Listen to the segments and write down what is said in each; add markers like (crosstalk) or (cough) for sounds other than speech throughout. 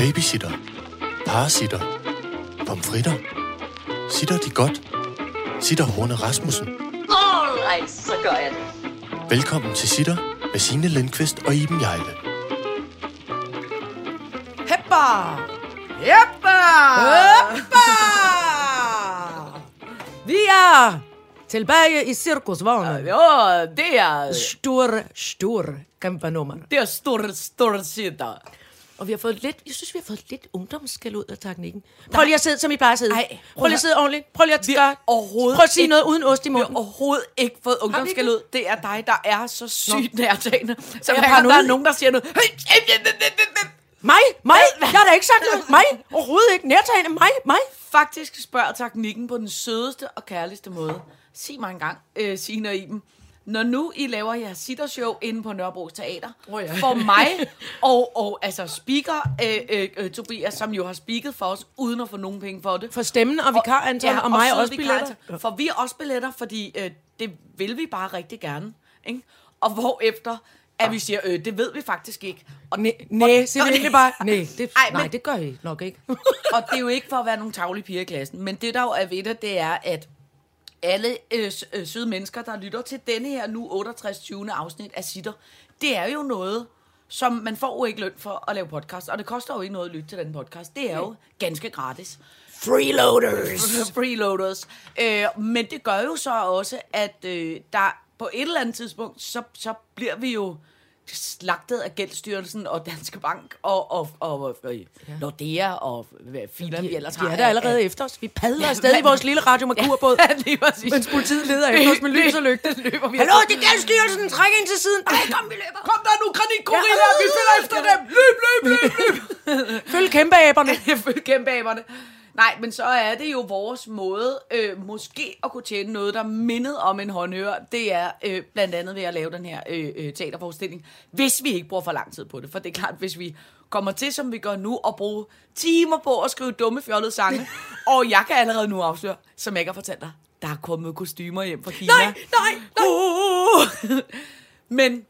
Babysitter. Parasitter. Pomfritter. Sitter de godt? Sitter Horne Rasmussen. Alright, så gør jeg det. Velkommen til Sitter med Signe Lindqvist og Iben Jejle. Heppa! Heppa! Heppa! (laughs) Vi er tilbage i cirkusvognen. Ja, det er, Stor, stor kæmpenummer. det er stor, stor sitter. Og vi har fået lidt, jeg synes, vi har fået lidt ungdomsskæld ud af teknikken. Prøv lige at sidde, som I plejer at sidde. Ej, Prøv lige at sidde ordentligt. Prøv lige at Vi gøre. har overhovedet Prøv at sige ikke- noget uden ost i Vi har munden. overhovedet ikke fået ungdomsskæld ud. Det er dig, der er så sygt nærtagende. Så Jeg gang der er nogen, der siger noget... Mig? Mig? Jeg har da ikke sagt noget. Mig? Overhovedet ikke. Nærtagende. Mig? Mig? Faktisk spørger teknikken på den sødeste og kærligste måde. Sig mig engang, øh, Signe og Iben. Når nu I laver jeres sittershow inde på Nørrebro Teater, Åh, ja. for mig (laughs) og, og altså speaker øh, øh, øh, Tobias, som jo har speaket for os, uden at få nogen penge for det. For stemmen og vikar Anton og, og mig søde også billetter. For vi også billetter, fordi øh, det vil vi bare rigtig gerne. Ikke? Og hvorefter, at vi siger, øh, det ved vi faktisk ikke. Og, Nej, nej, siger vi egentlig bare. Nej, det, (laughs) Ej, nej, men- det gør I nok ikke. (laughs) og det er jo ikke for at være nogle tavlige piger i klassen, men det der jo er ved det, det er, at alle øh, øh, søde mennesker, der lytter til denne her nu 68. 20. afsnit af Sitter, det er jo noget, som man får jo ikke løn for at lave podcast, og det koster jo ikke noget at lytte til den podcast. Det er jo ganske gratis. Freeloaders. (laughs) Freeloaders. Øh, men det gør jo så også, at øh, der på et eller andet tidspunkt, så, så bliver vi jo slagtet af Gældsstyrelsen og Danske Bank og, og, og, og ja. Nordea og filer vi ellers De har. er der allerede efter os. Vi padler afsted i vores lille radio med kurbåd. (laughs) Ja. Mens politiet leder efter os med (laughs) lys og lygte. (laughs) løber vi Hallo, det er Gældsstyrelsen. Træk ind til siden. Ej, kom, vi løber. Kom der nu, granitgorilla, vi følger efter dem. Løb, løb, løb. Følg kæmpeaberne. Følg kæmpeaberne. Nej, men så er det jo vores måde øh, måske at kunne tjene noget, der mindede om en håndhør. Det er øh, blandt andet ved at lave den her øh, øh, teaterforestilling, hvis vi ikke bruger for lang tid på det. For det er klart, hvis vi kommer til, som vi gør nu, og bruge timer på at skrive dumme, fjollede sange, (laughs) og jeg kan allerede nu afsløre, som jeg ikke har fortalt dig, der er kommet kostymer hjem fra Kina. Nej, nej, nej. Uh! (laughs) Men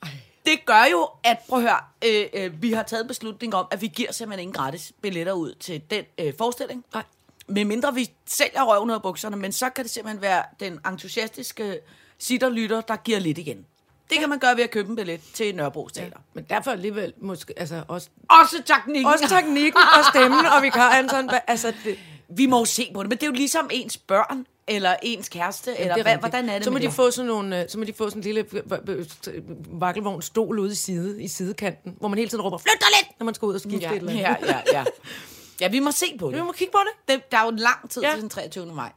det gør jo, at, prøv at høre, øh, øh, vi har taget beslutning om, at vi giver simpelthen ingen gratis billetter ud til den øh, forestilling. Nej. Med mindre vi sælger røven ud af bukserne, men så kan det simpelthen være den entusiastiske sitterlytter, der giver lidt igen. Det kan man gøre ved at købe en billet til Nørrebro Teater. Men derfor alligevel måske, altså også, Også teknikken. også teknikken og stemmen og vikar Anton. Hvad- Altså, det, Vi må jo se på det, men det er jo ligesom ens børn, eller ens kæreste, eller det hvad, hvordan er det så må de det? få sådan nogle, øh, så må de få sådan en lille øh, vakkelvogn stol ude i side, i sidekanten, hvor man hele tiden råber, flyt dig lidt, når man skal ud og skifte Ja, et eller andet. ja, ja, ja. (laughs) Ja, vi må se på det. Vi må kigge på det. det der er jo lang tid Ja. til den 23. maj.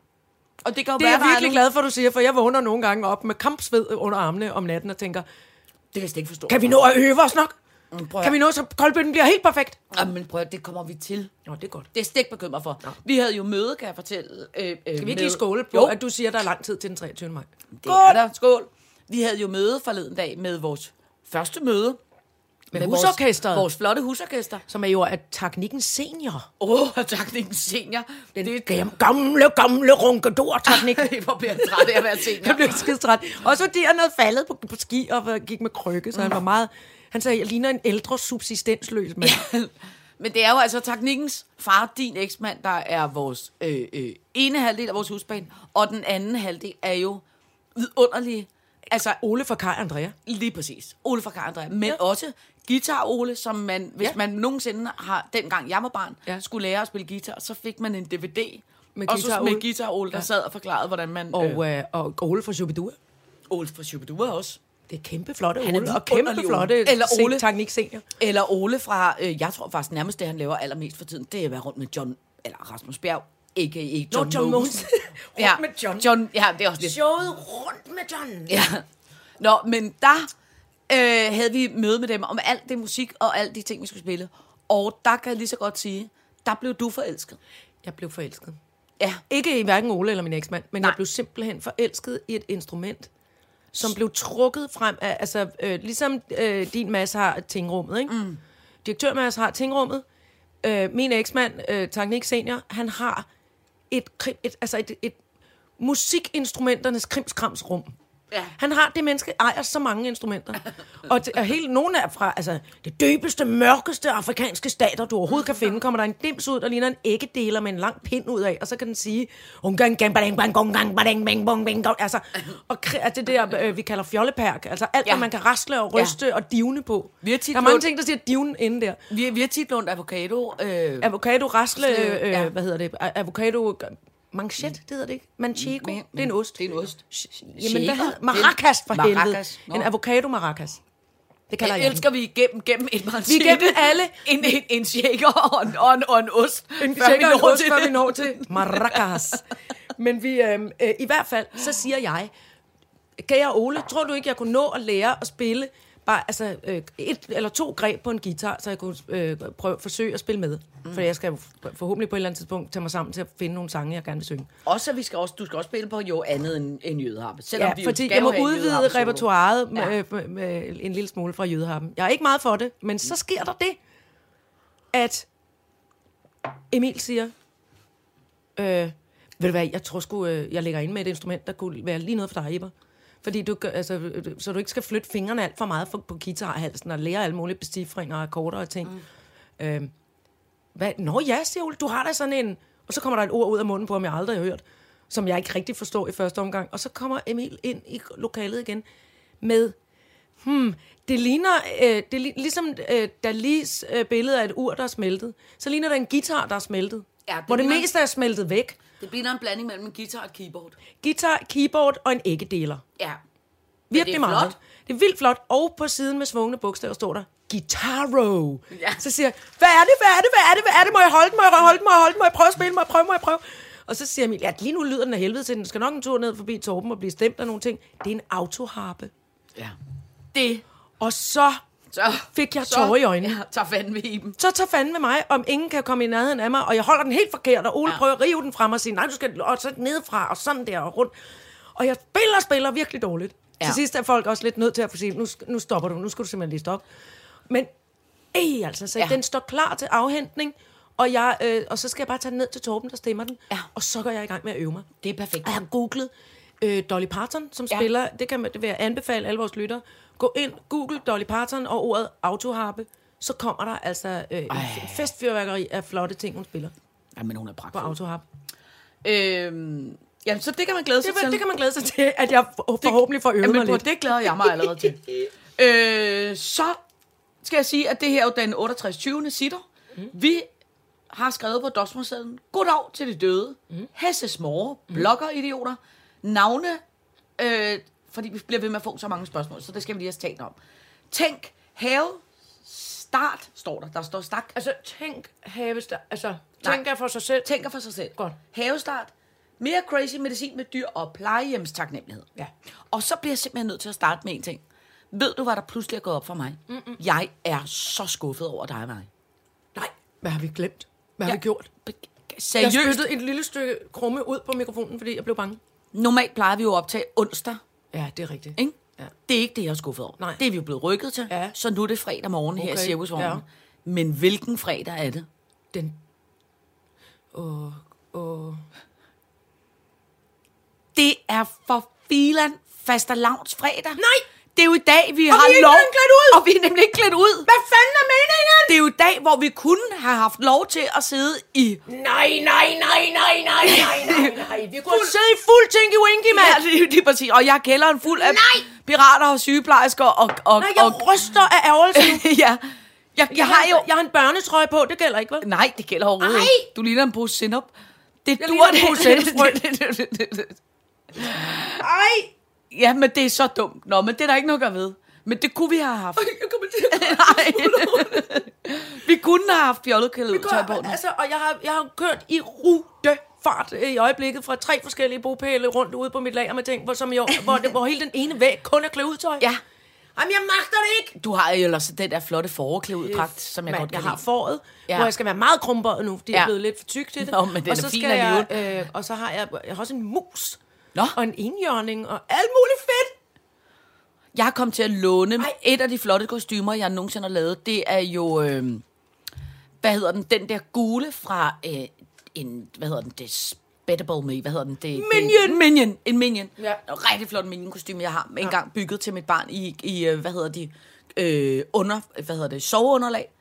Og det kan jo Det er være, jeg der virkelig glad for, at du siger, for jeg vågner nogle gange op med kampsved under armene om natten og tænker, Det kan jeg slet ikke forstå. kan vi nå at øve os nok? Mm, prøv Kan vi nå, så koldbøtten bliver helt perfekt? Jamen, prøv det kommer vi til. Nå, det er godt. Det er stik bekymret for. Vi havde jo møde, kan jeg fortælle. Øh, øh, Skal vi ikke lige skåle på, jo, at du siger, at der er lang tid til den 23. maj? det er der. Skål. Vi havde jo møde forleden dag med vores første møde. Med vores, husorkestret. vores flotte husorkester. Som er jo at teknikken senior. Åh, (laughs) oh, takningen senior. Den det, det, gamle, gamle runkedor-teknik. Hvor (laughs) bliver jeg træt af at være senior. Jeg blev skide træt. Også fordi han havde faldet på, på ski og gik med krykke, så han var meget... Han sagde, jeg ligner en ældre subsistensløs mand. (laughs) Men det er jo altså teknikkens far, din eksmand, der er vores øh, øh, ene halvdel af vores husbane, og den anden halvdel er jo vidunderlige. Altså, Ole fra Kaj Andrea. Lige præcis. Ole fra Kaj Andrea. Men ja. også Guitar-Ole, som man, hvis Ja. man nogensinde har, dengang jeg var barn, Ja. skulle lære at spille guitar, så fik man en DVD. Med også Guitar-Ole. med Guitar-Ole, der Ja. sad og forklarede, hvordan man... Og, øh, øh, og Ole fra Shubidua. Ole fra Shubidua også. Det er kæmpe flotte Han er Ole, og kæmpe flotte Ole. Eller Ole. teknik senior. Eller Ole fra, øh, jeg tror faktisk nærmest det, han laver allermest for tiden, det er at være rundt med John, eller Rasmus Bjerg, a.k.a. John, Nå, John Mogens. (laughs) Rundt ja, med John. John. Ja, det er også lidt Showet rundt med John. Ja. Nå, men der øh, havde vi møde med dem om alt det musik og alt de ting, vi skulle spille. Og der kan jeg lige så godt sige, der blev du forelsket. Jeg blev forelsket. Ja. Ikke i hverken Ole eller min eksmand, men Nej. Jeg blev simpelthen forelsket i et instrument, som blev trukket frem af, altså øh, ligesom øh, din masse har tingrummet, ikke? Mm. Direktør Mads har tingrummet. Øh, min eksmand, øh, Teknik Senior, han har et, et, altså et, et musikinstrumenternes krimskramsrum. Ja. Han har, det menneske ejer så mange instrumenter. (laughs) og, det, og hele, nogle af fra, altså, det dybeste, mørkeste afrikanske stater, du overhovedet kan finde, kommer der en dims ud, der ligner en æggedeler med en lang pind ud af, og så kan den sige, ungang, gang, badang, bang, gong, gang, badang, bang, bong, bang, gong. altså, og kri- altså det der, øh, vi kalder fjollepærk, altså alt, Ja. hvad man kan rasle og ryste ja. og divne på. Vi har tit der er mange ting, der siger divne inde der. Vi, vi har tit lånt avocado. Øh, Avocado, rasle, øh, ja. hvad hedder det? Avocado, manchet, det hedder det ikke? Manchego, det er en ost. det er en ost. Jamen, Shaker. hvad hedder Maracas for helvede. En avocado maracas. Det kalder jeg elsker vi igennem gennem et Vi manchete. er igennem (laughs) alle. En, en, en shaker og en, og en, og en ost. En vi tjekker en ost, før vi når til maracas. Men vi, øh, øh, i hvert fald, så siger jeg, jeg Ole, tror du ikke, jeg kunne nå at lære at spille bare altså, øh, et eller to greb på en guitar, så jeg kunne øh, prøve, forsøge at spille med. Mm. For jeg skal forhåbentlig på et eller andet tidspunkt tage mig sammen til at finde nogle sange, jeg gerne vil synge. Også, at vi skal også, du skal også spille på jo andet end, end jødeharpe. Selvom Ja, vi fordi jeg må udvide repertoireet Ja. med, med, med en lille smule fra jødeharpen. Jeg er ikke meget for det, men så sker der det, at Emil siger, øh, ved du hvad, jeg tror sgu, øh, jeg lægger ind med et instrument, der kunne være lige noget for dig, Iber. Fordi du, altså, øh, så du ikke skal flytte fingrene alt for meget på, på guitarhalsen og lære alle mulige bestifringer og akkorder og ting. Mm. Øh, hvad? Nå ja, siger Ole, du har da sådan en... Og så kommer der et ord ud af munden på, ham jeg aldrig har hørt, som jeg ikke rigtig forstår i første omgang. Og så kommer Emil ind i lokalet igen med... Hmm, det ligner, øh, det lig, ligesom øh, Dalis øh, billede af et ur, der er smeltet. Så ligner det en guitar, der er smeltet. Ja, det hvor det ligner- meste er smeltet væk. Det bliver en blanding mellem en guitar og et keyboard. Guitar, keyboard og en æggedeler. Ja. Virkelig det er meget. flot. Det er vildt flot. Og på siden med svungne bogstaver står der Guitaro. Ja. Så siger jeg, hvad er det, hvad er det, hvad er det, hvad er det, må jeg holde den, må jeg holde den, må jeg holde den, må jeg prøve at spille, må jeg prøve, må jeg prøve. Og så siger Emil, ja, lige nu lyder den af helvede til, den skal nok en tur ned forbi Torben og blive stemt af nogle ting. Det er en autoharpe. Ja. Det. Og så Så fik jeg så- tårer i øjnene. Ja, tager fanden ved i dem. så tager fanden med mig, om ingen kan komme i nærheden af mig, og jeg holder den helt forkert, og Ole Ja. prøver at rive den frem og sige, nej, du skal og så nedefra, og sådan der, og rundt. Og jeg spiller og spiller virkelig dårligt. Ja. Til sidst er folk også lidt nødt til at få sige, nu, nu stopper du, nu skal du simpelthen lige stoppe. Men, ej, altså, så Ja. den står klar til afhentning, og, jeg, øh, og så skal jeg bare tage den ned til Torben, der stemmer den, Ja. og så går jeg i gang med at øve mig. Det er perfekt. Og jeg har googlet øh, Dolly Parton, som Ja. spiller, det, kan, man- det vil jeg anbefale alle vores lyttere. Gå ind, google Dolly Parton og ordet autoharpe, så kommer der altså øh, en festfyrværkeri af flotte ting, hun spiller Ja, men hun er på pragtfuld. autoharpe. Øhm, jamen, så det kan man glæde sig Det, til. det kan man glæde sig til, at jeg for- forhåbentlig får øvet Jamen, mig på lidt. det glæder jeg mig allerede til. (laughs) øh, så skal jeg sige, at det her er jo den 68. 20. sitter. Mm. Vi har skrevet på Dosmersedlen, Goddag til de døde. Mm. Hesses mor, blogger-idioter, navne, øh, fordi vi bliver ved med at få så mange spørgsmål, så det skal vi lige have talt om. Tænk, have, start, står der. Der står stak. Altså, tænk, have, altså, Nej. tænk jeg for sig selv. Tænker for sig selv. Godt. Havestart. Mere crazy medicin med dyr og plejehjemstaknemmelighed. Ja. Og så bliver jeg simpelthen nødt til at starte med en ting. Ved du, hvad der pludselig er gået op for mig? Mm-mm. Jeg er så skuffet over dig mig. Nej, hvad har vi glemt? Hvad har Ja. vi gjort? Jeg Seriøst. spyttede et lille stykke krumme ud på mikrofonen, fordi jeg blev bange. Normalt plejer vi jo at optage onsdag. Ja, det er rigtigt. Ikke? Ja. Det er ikke det, jeg er skuffet over. Nej. Det er vi jo blevet rykket til. Ja. Så nu er det fredag morgen her i Okay, Cirkusvognen. ja. Men hvilken fredag er det? Den... Åh, åh... Det er for filan fastelavns fredag. Nej! Det er jo i dag, vi Og har vi lov. ud! Og vi er nemlig ikke klædt ud. Hvad fanden er meningen? Det er jo i dag, hvor vi kunne have haft lov til at sidde i... Nej, nej, nej, nej, nej, nej, nej, nej. Vi kunne sidde i fuld tinky winky, Ja, mand. det er jo lige præcis. Og jeg kælder en fuld af Nej! pirater og sygeplejersker og... og, Nej, jeg og ryster af ærgelse nu. (laughs) ja. Jeg, jeg, har jo... Jeg har en børnetrøje på, det gælder ikke, vel? Nej, det gælder overhovedet Ej! ikke. Du ligner en pose sinup. Det Jeg dur ligner en pose sennepsfrø. (laughs) Ej! Ja, men det er så dumt. Nå, men det er der ikke noget at ved. Men det kunne vi have haft. Jeg kommer til at (laughs) Nej. vi kunne have haft fjollekældet ud tøj på. nu. altså, og jeg har, jeg har kørt i rutefart øh, i øjeblikket fra tre forskellige bopæle rundt ude på mit lager med ting, hvor, som jo, hvor, det, hvor hele den ene væg kun er tøj. Ja. Jamen, jeg magter det ikke! Du har jo ellers den der flotte foreklædedragt, som jeg Men godt kan jeg har lide. foråret, Ja. hvor jeg skal være meget krumbøjet nu, fordi ja. Jeg er blevet lidt for tyk til det. Nå, men den og er så fin skal jeg, øh, Og så har jeg, jeg har også en mus. Nå. Og en enhjørning og alt muligt fedt. Jeg kommet til at låne Ej. et af de flotte kostymer, jeg nogensinde har lavet. Det er jo, øh, hvad hedder den, den der gule fra øh, en, hvad hedder den, det Bettable Me, hvad hedder den? Det, Minion! Det, minion, en Minion. Ja. En rigtig flot Minion kostume, jeg har engang bygget til mit barn i, i øh, hvad hedder de, øh, under, hvad hedder det, soveunderlag.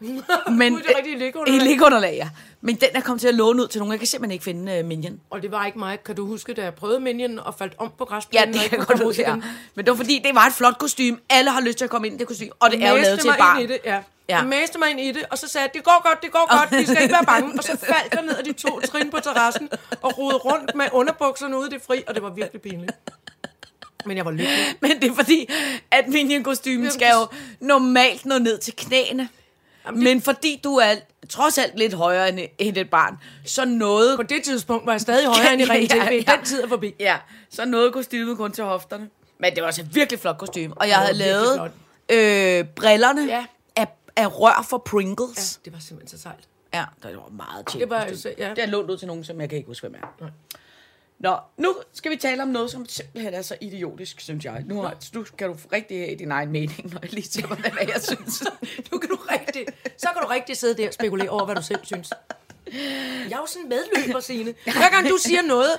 (laughs) Men, Gud, det er rigtig Lego-underlag. I liggeunderlag, ja. Men den er kommet til at låne ud til nogen. Jeg kan simpelthen ikke finde uh, Minion. Og det var ikke mig. Kan du huske, da jeg prøvede Minion og faldt om på Ja, græsplænen? det og ikke kan jeg godt huske, ja. Men det var fordi, det var et flot kostume. Alle har lyst til at komme ind i det kostume. Og det er jo lavet til et barn. I det, ja. Ja. ja. Jeg mæste mig ind i det, og så sagde jeg, det går godt, det går godt, vi skal ikke være bange. Og så (laughs) faldt jeg ned af de to trin på terrassen og rodede rundt med underbukserne ude i det fri, og det var virkelig pinligt. Men jeg var lykkelig. Men det er fordi, at Minion-kostymen skal jo normalt nå ned til knæene. Men fordi du er trods alt lidt højere end, end et barn, så nåede... På det tidspunkt var jeg stadig højere end i ren Ja. Den tid er forbi. Ja, så nåede kostymet kun til hofterne. Men det var også et virkelig flot kostume. Og jeg havde lavet øh, brillerne Ja. af, af rør for Pringles. Ja, det var simpelthen så sejt. Ja, det var meget tjent. Det var altså- ja. Det er lånt ud til nogen, som jeg kan ikke huske, hvem er. Nå, nu skal vi tale om noget, som simpelthen er så idiotisk, synes jeg. Nu, har, nu kan du rigtig have din egen mening, når jeg lige siger, hvordan jeg synes. Nu kan du rigtig, så kan du rigtig sidde der og spekulere over, hvad du selv synes. Jeg er jo sådan en medløber, Signe. Hver gang du siger noget,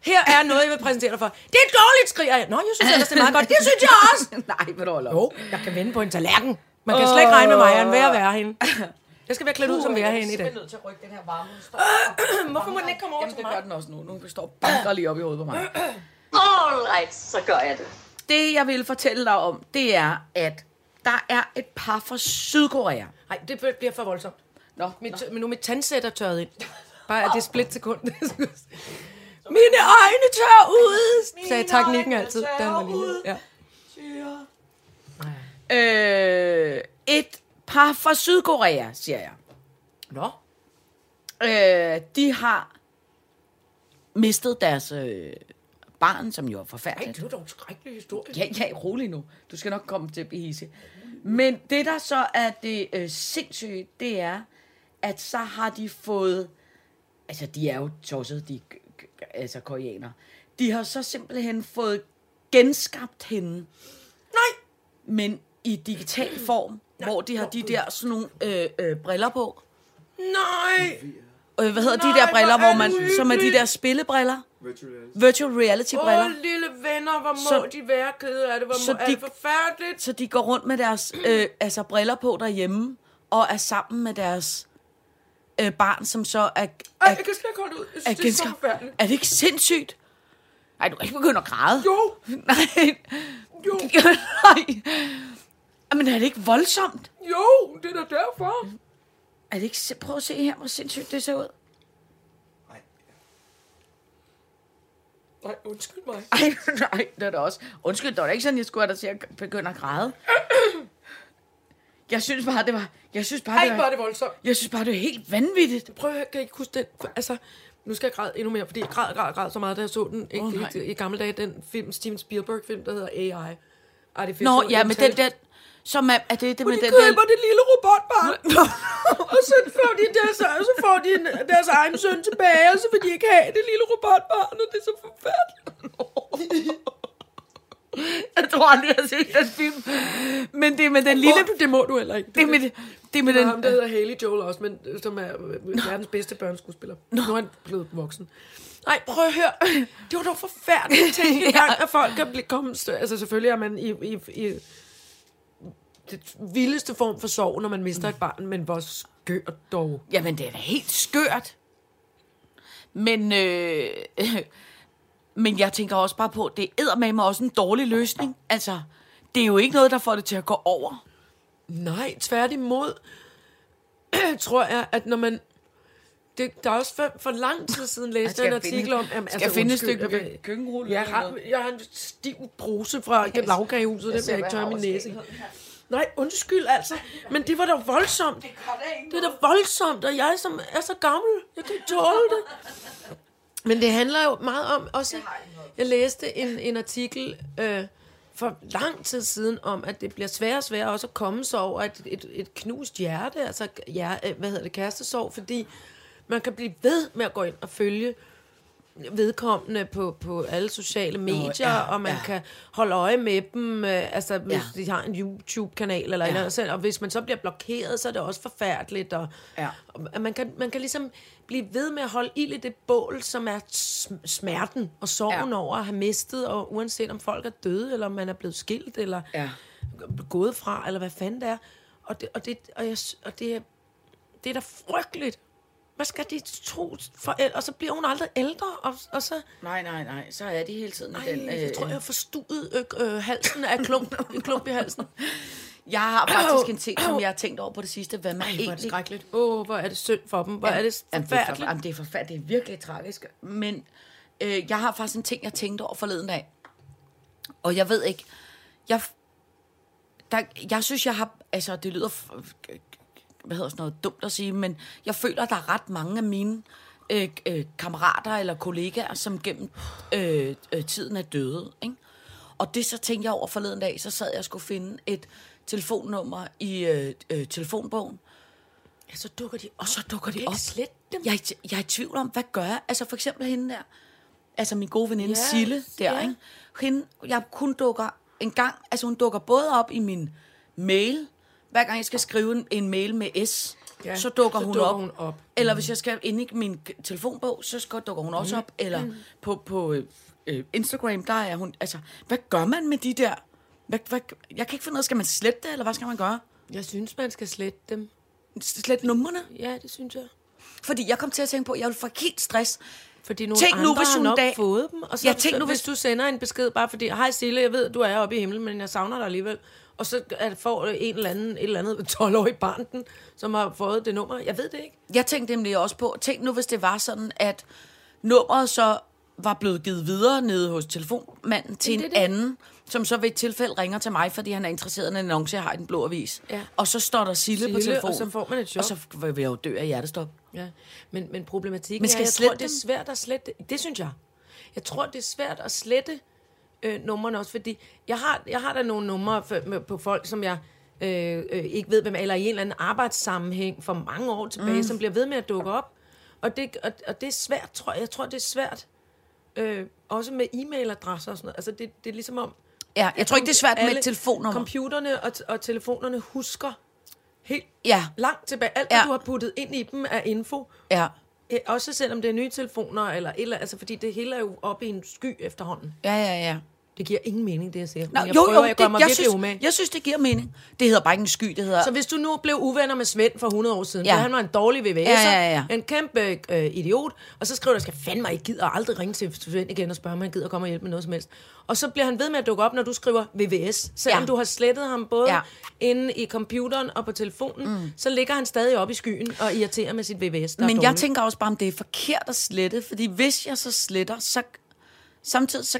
her er noget, jeg vil præsentere dig for. Det er dårligt, skriger jeg. Nå, jeg synes ellers, det er meget godt. Det synes jeg også. (laughs) Nej, hvad du. Jo, jeg kan vende på en tallerken. Man kan slet ikke regne med mig, jeg er en værre være hende. Jeg skal være klædt ud som hende i dag. Jeg er nødt til at rykke den her varme. Den står Hvorfor må den ikke komme over Jamen, til det gør mig? den også nu. Nu står banker lige op i hovedet på mig. All right, så gør jeg det. Det, jeg vil fortælle dig om, det er, at der er et par fra Sydkorea. Nej, det bliver for voldsomt. Nå, Mit, men nu er mit tandsæt er tørret ind. Bare at det er split sekund. (laughs) (laughs) Mine øjne tør ud, sagde teknikken altid, han var lille. Ja. Øh, et par fra Sydkorea, siger jeg. Nå, Øh, de har mistet deres øh, barn, som jo er forfærdeligt. det var dog en skrækkelig historie. Ja, ja, rolig nu. Du skal nok komme til hisse. Men det, der så er det øh, sindssyge, det er, at så har de fået... Altså, de er jo tosset, de altså, koreanere. De har så simpelthen fået genskabt hende, Nej, men i digital form, hvor de har de der sådan nogle øh, øh, briller på. nej. Øh, hvad hedder Nej, de der briller, hvor er man, det som er de der spillebriller? Virtual reality. Virtual reality Åh, briller. lille venner, hvor må Så- de være kede af det. Hvor så må, er de- det forfærdeligt. Så de går rundt med deres øh, altså briller på derhjemme, og er sammen med deres øh, barn, som så er... Ej, er, jeg kan slet ikke holde ud. Jeg er, synes, det er så genskabt. forfærdeligt. er det ikke sindssygt? Nej, du kan ikke begynde at græde. Jo, (laughs) Nej. jo, (laughs) Nej. Men er det ikke voldsomt? jo, det er da derfor. Er det ikke... si- Prøv at se her, hvor sindssygt det ser ud. Nej. Nej, undskyld mig. Ej, (laughs) nej, det er det også. Undskyld, det var da ikke sådan, jeg skulle have dig til at begynde at græde. Jeg synes bare, det var... Jeg synes bare, Ej, det er var... det voldsomt. Jeg synes bare, det var helt vanvittigt. Prøv at høre, kan I ikke huske den? Altså, nu skal jeg græde endnu mere, fordi jeg græd, græd, græd så meget, da jeg så den ikke, Åh, oh, nej. i, i gamle dage, den film, Steven Spielberg-film, der hedder AI. Artificial Nå, ja, men den Intelligence. der... Som er, er det det med de den køber der... det lille robotbarn, (laughs) og så får de deres, så får de deres egen søn tilbage, og så vil de ikke have det lille robotbarn, og det er så forfærdeligt. Jeg tror aldrig, jeg har set den film. Men det er med den lille... Lille, det må du heller ikke. Det er med, det, det er med den... ham, der hedder Haley Joel også, men som er øh, verdens bedste børneskuespiller. Nu er han blevet voksen. Nej, prøv at høre. Det var dog forfærdeligt tænkt (laughs) en gang, at folk kan blive kommet... Altså selvfølgelig er man i, i, i det vildeste form for sorg, når man mister et barn, men hvor skørt dog. Jamen, det er da helt skørt. Men, øh, (laughs) men jeg tænker også bare på, det er med mig også en dårlig løsning. Altså, det er jo ikke noget, der får det til at gå over. Nej, tværtimod (clears throat) tror jeg, at når man... Det, der er også for, for lang tid siden læste jeg en artikel om... Jamen, skal jeg finde et stykke jeg køkkenrulle? Jeg har, jeg har en stiv bruse fra lavkagehuset, det vil jeg ikke tørre min næse. i. Nej, undskyld altså, men det var da voldsomt. Det, det er da voldsomt, og jeg som er så gammel, jeg kan ikke tåle det. Men det handler jo meget om, også, jeg læste en, en artikel øh, for lang tid siden, om at det bliver sværere og sværere også at komme sig over et, et, et knust hjerte, altså ja, øh, hvad hedder det, kærestesorg, fordi man kan blive ved med at gå ind og følge vedkommende på, på alle sociale medier, ja, og man ja. kan holde øje med dem, øh, altså hvis Ja. de har en YouTube-kanal eller ja. Eller andet, og hvis man så bliver blokeret, så er det også forfærdeligt, og, Ja. og man, kan, man kan ligesom blive ved med at holde ild i det bål, som er sm- smerten og sorgen Ja. over at have mistet, og uanset om folk er døde, eller om man er blevet skilt, eller Ja. gået fra, eller hvad fanden det er. Og det, og det, og jeg, og det, er- det er da frygteligt. Hvad skal de to forældre? Og så bliver hun aldrig ældre, og, og så... Nej, nej, nej. Så er de hele tiden Ej, den... jeg tror, jeg har forstuet øh, øh, halsen af klump, (laughs) en klump i halsen. Jeg har faktisk en ting, som jeg har tænkt over på det sidste. Hvad man Ej, hvor er det egentlig... skrækkeligt. Åh, oh, hvor er det synd for dem. Hvor er det Jamen, det, er for, forfærdeligt. jamen, det er forfærdeligt. Det er virkelig tragisk. Men øh, jeg har faktisk en ting, jeg tænkte over forleden dag. Og jeg ved ikke... Jeg, der, jeg synes, jeg har... Altså, det lyder... Hvad hedder sådan noget dumt at sige, men jeg føler, der er ret mange af mine øh, øh, kammerater eller kollegaer, som gennem øh, øh, tiden er døde. Ikke? Og det så tænkte jeg over forleden dag, så sad jeg og skulle finde et telefonnummer i øh, øh, telefonbogen. Ja, så dukker de op. Og så dukker de op. slette dem. Jeg, er jeg er i tvivl om, hvad gør jeg? Altså for eksempel hende der, altså min gode veninde ja, Sille der, ja. ikke? Hende, jeg kun dukker en gang, altså hun dukker både op i min mail, hver gang jeg skal skrive en, mail med S, Ja, så dukker, så hun, dukker op. hun op. Eller hvis jeg skal ind i min telefonbog, så dukker hun også op. Eller på, på øh, øh, Instagram, der er hun, altså, hvad gør man med de der? Hvad, hvad, jeg kan ikke finde ud af, skal man slette det, eller hvad skal man gøre? Jeg synes, man skal slette dem. Slette numrene? Ja, det synes jeg. Fordi jeg kom til at tænke på, at jeg vil få helt stress, Fordi nogle Tænk andre nu, hvis har hun nok dag- fået dem. Og så, Ja, tænk nu, hvis hvis- du sender en besked bare fordi, hej Sille, jeg ved, du er oppe i himlen, men jeg savner dig alligevel. Og så det får en eller anden, et eller andet (laughs) 12-årig barn, den, som har fået det nummer. Jeg ved det ikke. Jeg tænkte nemlig også på, tænk nu, hvis det var sådan, at nummeret så var blevet givet videre nede hos telefonmanden til det en det. anden, som så ved et tilfælde ringer til mig, fordi han er interesseret i en annonce, jeg har i den blå avis. Ja. Og så står der Sille, på Sille, telefonen. og så får man et chok. Og så vil jeg jo dø af hjertestop. Ja, men, men problematikken Men skal er, jeg jeg tror, det er svært at slette. Det synes jeg. Jeg tror, det er svært at slette øh, numrene også, fordi jeg har, jeg har da nogle numre for, med, på folk, som jeg øh, øh, ikke ved, hvem er, eller i en eller anden arbejdssammenhæng for mange år tilbage, mm. som bliver ved med at dukke op. Og det, og, og det er svært, tror jeg. Jeg tror, det er svært. Øh, også med e-mailadresser og sådan noget. Altså, det, det er ligesom om... Ja, jeg tror ikke, det er svært med et telefonnummer. Computerne og, og telefonerne husker helt Ja, langt tilbage. Alt, Ja. hvad du har puttet ind i dem, er info. ja, Eh, Også selvom det er nye telefoner, eller, eller altså fordi det hele er jo oppe i en sky efterhånden. ja, ja, ja. Det giver ingen mening, det jeg siger. Nå, Men jeg jo, prøver, jo, jeg gør mig jeg, synes, umage. jeg synes, det giver mening. Det hedder bare ikke en sky, det hedder... Så hvis du nu blev uvenner med Svend for 100 år siden, Ja. han var en dårlig VVS'er, Ja, ja, ja. en kæmpe øh, idiot, og så skriver du, skal fandme ikke gider aldrig ringe til Svend igen og spørge, om han gider komme og hjælpe med noget som helst. Og så bliver han ved med at dukke op, når du skriver VVS. Selvom Ja. du har slettet ham både Ja. inde i computeren og på telefonen, mm. så ligger han stadig op i skyen og irriterer med sit VVS. Men jeg tænker også bare, om det er forkert at slette, fordi hvis jeg så sletter, så samtidig så...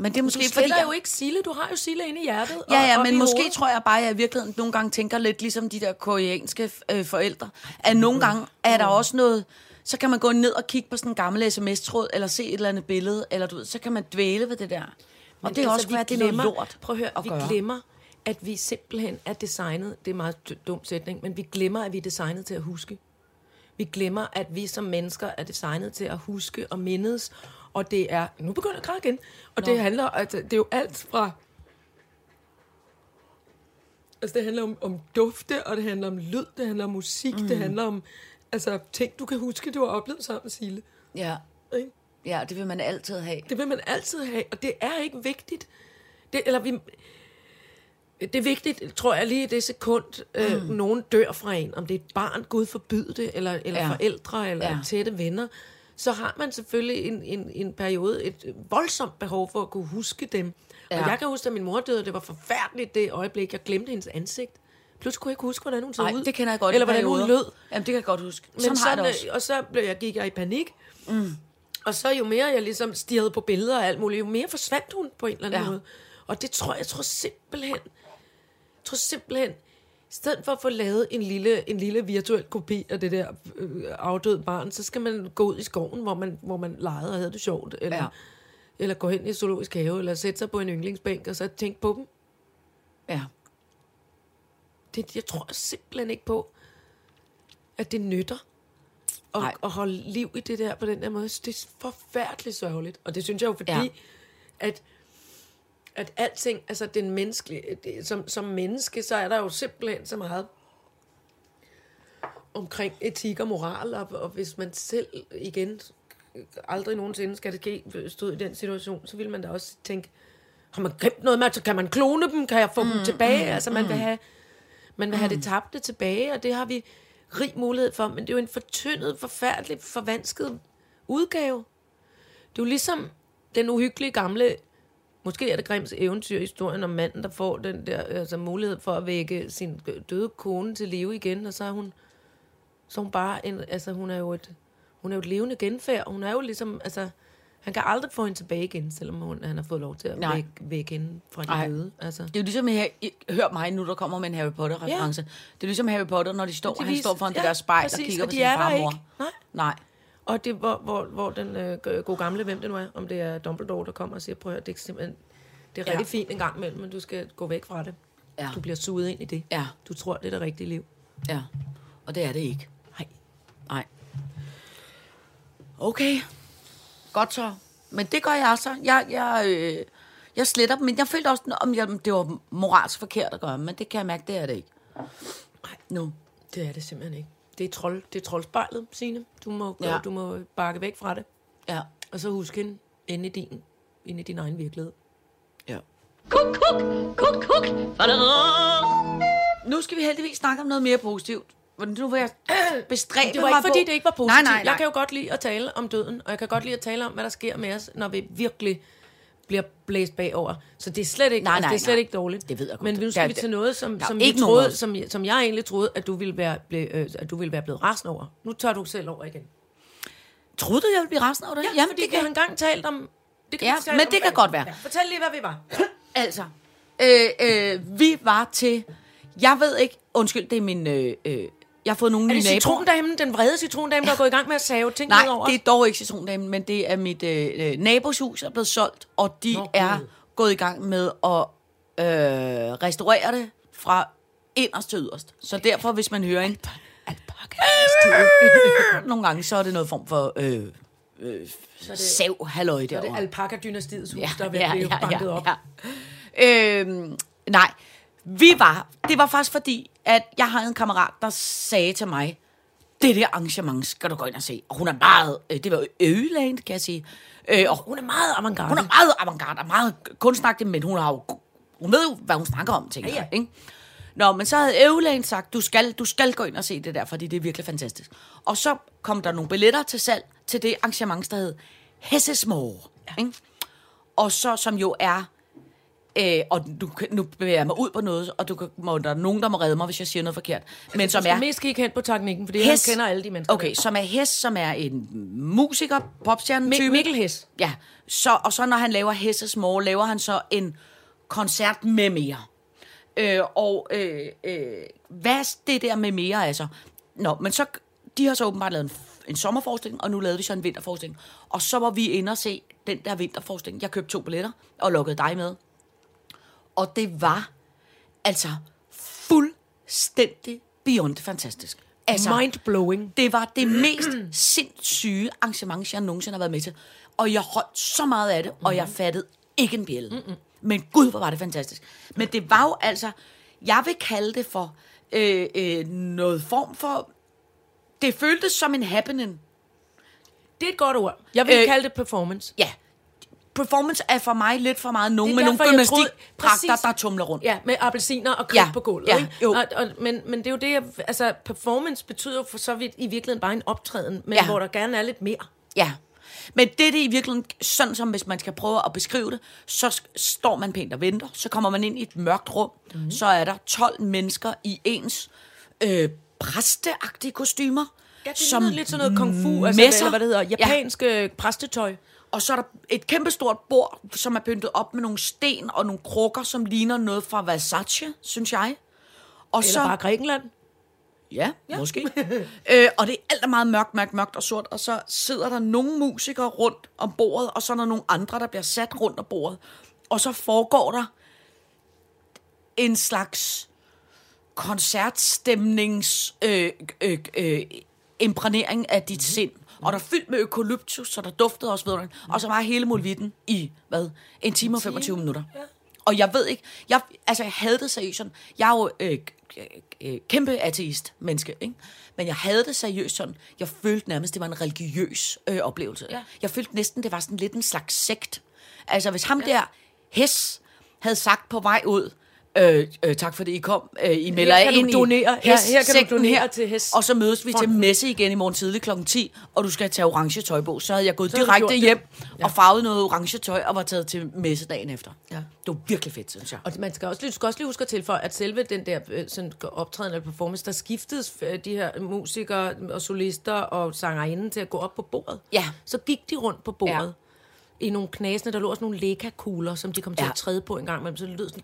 Men det er måske Du fordi... Jeg, jo ikke Sille, du har jo Sille inde i hjertet. ja, og ja, op men måske hovedet. tror jeg bare, at jeg i virkeligheden nogle gange tænker lidt ligesom de der koreanske øh, forældre. At nogle gange er der også noget... Så kan man gå ned og kigge på sådan en gammel sms-tråd, eller se et eller andet billede, eller du ved, så kan man dvæle ved det der. Og Men det er også, altså, vi hvad det er noget lort Prøv at høre, at vi gøre. glemmer, at vi simpelthen er designet, det er en meget dum sætning, men vi glemmer, at vi er designet til at huske. Vi glemmer, at vi som mennesker er designet til at huske og mindes, og det er, nu begynder jeg at græde igen, og det handler, altså, det er jo alt fra, altså det handler om, om dufte, og det handler om lyd, det handler om musik, mm. det handler om, altså ting, du kan huske, du har oplevet sammen med Sille. Ja. Ikke? ja, det vil man altid have. Det vil man altid have, og det er ikke vigtigt. Det, eller vi, det er vigtigt, tror jeg, lige i det sekund, øh, nogen dør fra en, om det er et barn, Gud forbyde det, eller, eller Ja. forældre, eller ja. tætte venner, så har man selvfølgelig en, en, en periode et voldsomt behov for at kunne huske dem. Ja. Og jeg kan huske, at min mor døde, det var forfærdeligt det øjeblik, jeg glemte hendes ansigt. Pludselig kunne jeg ikke huske, hvordan hun så ud. det kender jeg godt Eller hvordan hun lød. Jamen, det kan jeg godt huske. Men Sådan, har det øh, og så blev jeg, gik jeg i panik. Mm. Og så jo mere jeg ligesom stirrede på billeder og alt muligt, jo mere forsvandt hun på en eller anden Ja. ja. måde. Og det tror jeg, jeg tror simpelthen, jeg tror simpelthen, i stedet for at få lavet en lille, en lille virtuel kopi af det der øh, afdøde barn, så skal man gå ud i skoven, hvor man, hvor man legede og havde det sjovt. Eller, Ja. eller gå hen i zoologisk have, eller sætte sig på en yndlingsbænk, og så tænke på dem. Ja. Det, jeg tror simpelthen ikke på, at det nytter. at, Nej. at holde liv i det der på den der måde. Det er forfærdeligt sørgeligt. Og det synes jeg jo, fordi ja. at, at alting, altså den menneskelige, det, som, som menneske, så er der jo simpelthen så meget omkring etik og moral, og, og hvis man selv igen aldrig nogensinde skal det ske, stod i den situation, så vil man da også tænke, har man glemt noget med, altså, kan man klone dem, kan jeg få mm, dem tilbage? Altså man vil have, man vil have det tabte tilbage, og det har vi rig mulighed for, men det er jo en fortyndet, forfærdelig, forvansket udgave. Det er jo ligesom den uhyggelige gamle, måske er det Grimms eventyrhistorien om manden, der får den der altså, mulighed for at vække sin døde kone til live igen, og så er hun, så er hun bare en, altså hun er jo et, hun er jo et levende genfærd, og hun er jo ligesom, altså, han kan aldrig få hende tilbage igen, selvom hun, han har fået lov til at vække, vække hende fra de døde. Altså. Det er jo ligesom, her, hør mig nu, der kommer med en Harry Potter-reference. Det er ligesom Harry Potter, når de står, De han står foran det ja, der spejl præcis, og kigger og på sin der far og mor. ikke. Nej. Nej. Og det, hvor, hvor, hvor den øh, gode gamle, hvem det nu er, om det er Dumbledore, der kommer og siger, prøv at høre, det er simpelthen, det er Ja. rigtig fint en gang imellem, men du skal gå væk fra det. Ja. Du bliver suget ind i det. Ja. Du tror, det er det rigtige liv. Ja, og det er det ikke. Nej. Nej. Okay. Godt så. Men det gør jeg så. Jeg, jeg, øh, jeg sletter dem, men jeg følte også, om jeg, det var moralsk forkert at gøre, men det kan jeg mærke, det er det ikke. Nej. Nu. Det er det simpelthen ikke. Det er, trold, det er troldspejlet, Signe. Du må, Ja. ja. du må bakke væk fra det. Ja. Og så husk hende inde i din, inde i din egen virkelighed. ja. Kuk, kuk, kuk, kuk. Nu skal vi heldigvis snakke om noget mere positivt. Nu vil jeg (clears throat) bestræbe Det var ikke, fordi på... det ikke var positivt. Nej, nej, nej. Jeg kan jo godt lide at tale om døden, og jeg kan godt lide at tale om, hvad der sker med os, når vi virkelig bliver blæst bagover. Så det er slet ikke, Nej, altså, nej, det er slet nej. ikke dårligt. Det ved jeg godt. Men nu Der- skal vi der- til noget, som, der er som, ikke vi troede, noget. som, som jeg egentlig troede, at du ville være, ble, øh, at du ville være blevet rasende over. Nu tager du selv over igen. Troede du, jeg ville blive resten over det? Ja, Jamen, fordi det vi har kan... engang talt om... Det kan Ja, vi tale men om det kan godt være. Ja, fortæl lige, hvad vi var. (clears throat) Altså, øh, øh, vi var til... Jeg ved ikke... Undskyld, det er min... Øh, øh, jeg har fået nogle Er nye det naboer. citrondamen, den vrede citrondamen, der er gået i gang med at save ting Nej, over det er dog ikke citrondamen, men det er mit øh, øh, naboshus er blevet solgt, og de Nå, er gået i gang med at øh, restaurere det fra inderst til yderst. Så derfor, hvis man hører en... (laughs) Nogle gange, så er det noget form for øh, øh, sav halløj Det er derovre. alpaka-dynastiets hus, der er ved at blive banket op. Ja. Øhm, nej, vi var, det var faktisk fordi, at jeg havde en kammerat, der sagde til mig, det der arrangement skal du gå ind og se. Og hun er meget, øh, det var øgeland, kan jeg sige. Øh, og Hun er meget avantgarde. hun er meget avantgarde og meget kunstnagtig, men hun har jo, hun ved jo, hvad hun snakker om, tænker Ja, ja. jeg. Ikke? Nå, men så havde Øveland sagt, du skal, du skal gå ind og se det der, fordi det er virkelig fantastisk. Og så kom der nogle billetter til salg til det arrangement, der hed Hessesmore. Ja. Ikke? Og så, som jo er Øh, og kan- nu bevæger jeg mig ud på noget, og du kan, må, der er nogen, der må redde mig, hvis jeg siger noget forkert. Men som Du er mest kigge hen på teknikken, fordi han kender alle de mennesker. Okay, der. som er Hess, som er en musiker, popstjerne type. Mi- Mikkel Hess. Ja, så, og så når han laver Hesses More, laver han så en koncert med mere. Øh, og øh, øh, hvad er det der med mere, altså? Nå, men så, de har så åbenbart lavet en, en sommerforestilling, og nu lavede de så en vinterforestilling. Og så var vi inde og se den der vinterforestilling. Jeg købte to billetter, og lukkede dig med. Og det var altså fuldstændig beyond fantastisk. Altså, Mind-blowing. det var det mest (clears throat) sindssyge arrangement, jeg nogensinde har været med til. Og jeg holdt så meget af det, og jeg fattede ikke en bjælle. Mm-mm. Men gud, hvor var det fantastisk. Men det var jo altså, jeg vil kalde det for øh, øh, noget form for... Det føltes som en happening. Det er et godt ord. Jeg vil øh, kalde det performance. Ja, performance er for mig lidt for meget nogen med er nogle præcis. der tumler rundt. Ja, med appelsiner og kridt Ja, på gulvet. ja, ikke? jo. Og, og, men, men det er jo det, jeg, altså performance betyder jo for så vidt i virkeligheden bare en optræden, men Ja. hvor der gerne er lidt mere. Ja. Men det er det i virkeligheden, sådan som hvis man skal prøve at beskrive det, så står man pænt og venter, så kommer man ind i et mørkt rum, mm. så er der 12 mennesker i ens øh, præsteagtige kostymer. Ja, det som lidt sådan noget kung fu, altså, messer. eller hvad det hedder, Ja. japansk ja. præstetøj. Og så er der et kæmpestort bord, som er pyntet op med nogle sten og nogle krukker, som ligner noget fra Versace, synes jeg. Og Eller bare Grækenland. Ja, ja. måske. (laughs) øh, og det er alt er meget mørkt, mørkt, mørkt og sort. Og så sidder der nogle musikere rundt om bordet, og så er der nogle andre, der bliver sat rundt om bordet. Og så foregår der en slags koncertstemnings øh, øh, øh, imprægnering af dit mm. sind. Og der er fyldt med økolyptus, så der duftede også ved Og så var hele mulvitten i, hvad, en time og 25 minutter. Ja. Og jeg ved ikke, jeg, altså jeg havde det seriøst sådan, jeg er jo øh, øh, kæmpe ateist menneske, ikke? men jeg havde det seriøst sådan, jeg følte nærmest, det var en religiøs øh, oplevelse. Ja. Jeg følte næsten, det var sådan lidt en slags sekt. Altså hvis ham ja. der Hes havde sagt på vej ud, Øh, øh, tak fordi I kom. Øh, I melder Her kan du ind donere. i Her- her kan du donere til Hes. Og så mødes vi til messe igen i morgen tidlig kl. 10, og du skal tage orange tøj på. Så havde jeg gået Så direkte det. hjem Ja. og farvet noget orange tøj og var taget til messe dagen efter. Ja. Det var virkelig fedt, synes jeg. Og man skal også, lige- du skal også lige huske at tilføje, at selve den der øh, sådan, optræden eller performance, der skiftedes øh, de her musikere og solister og sangerinden til at gå op på bordet. Ja. Så gik de rundt på bordet. I nogle knasende, der lå også nogle lekakugler, som de kom til Ja. at træde på en gang, men så det lød sådan...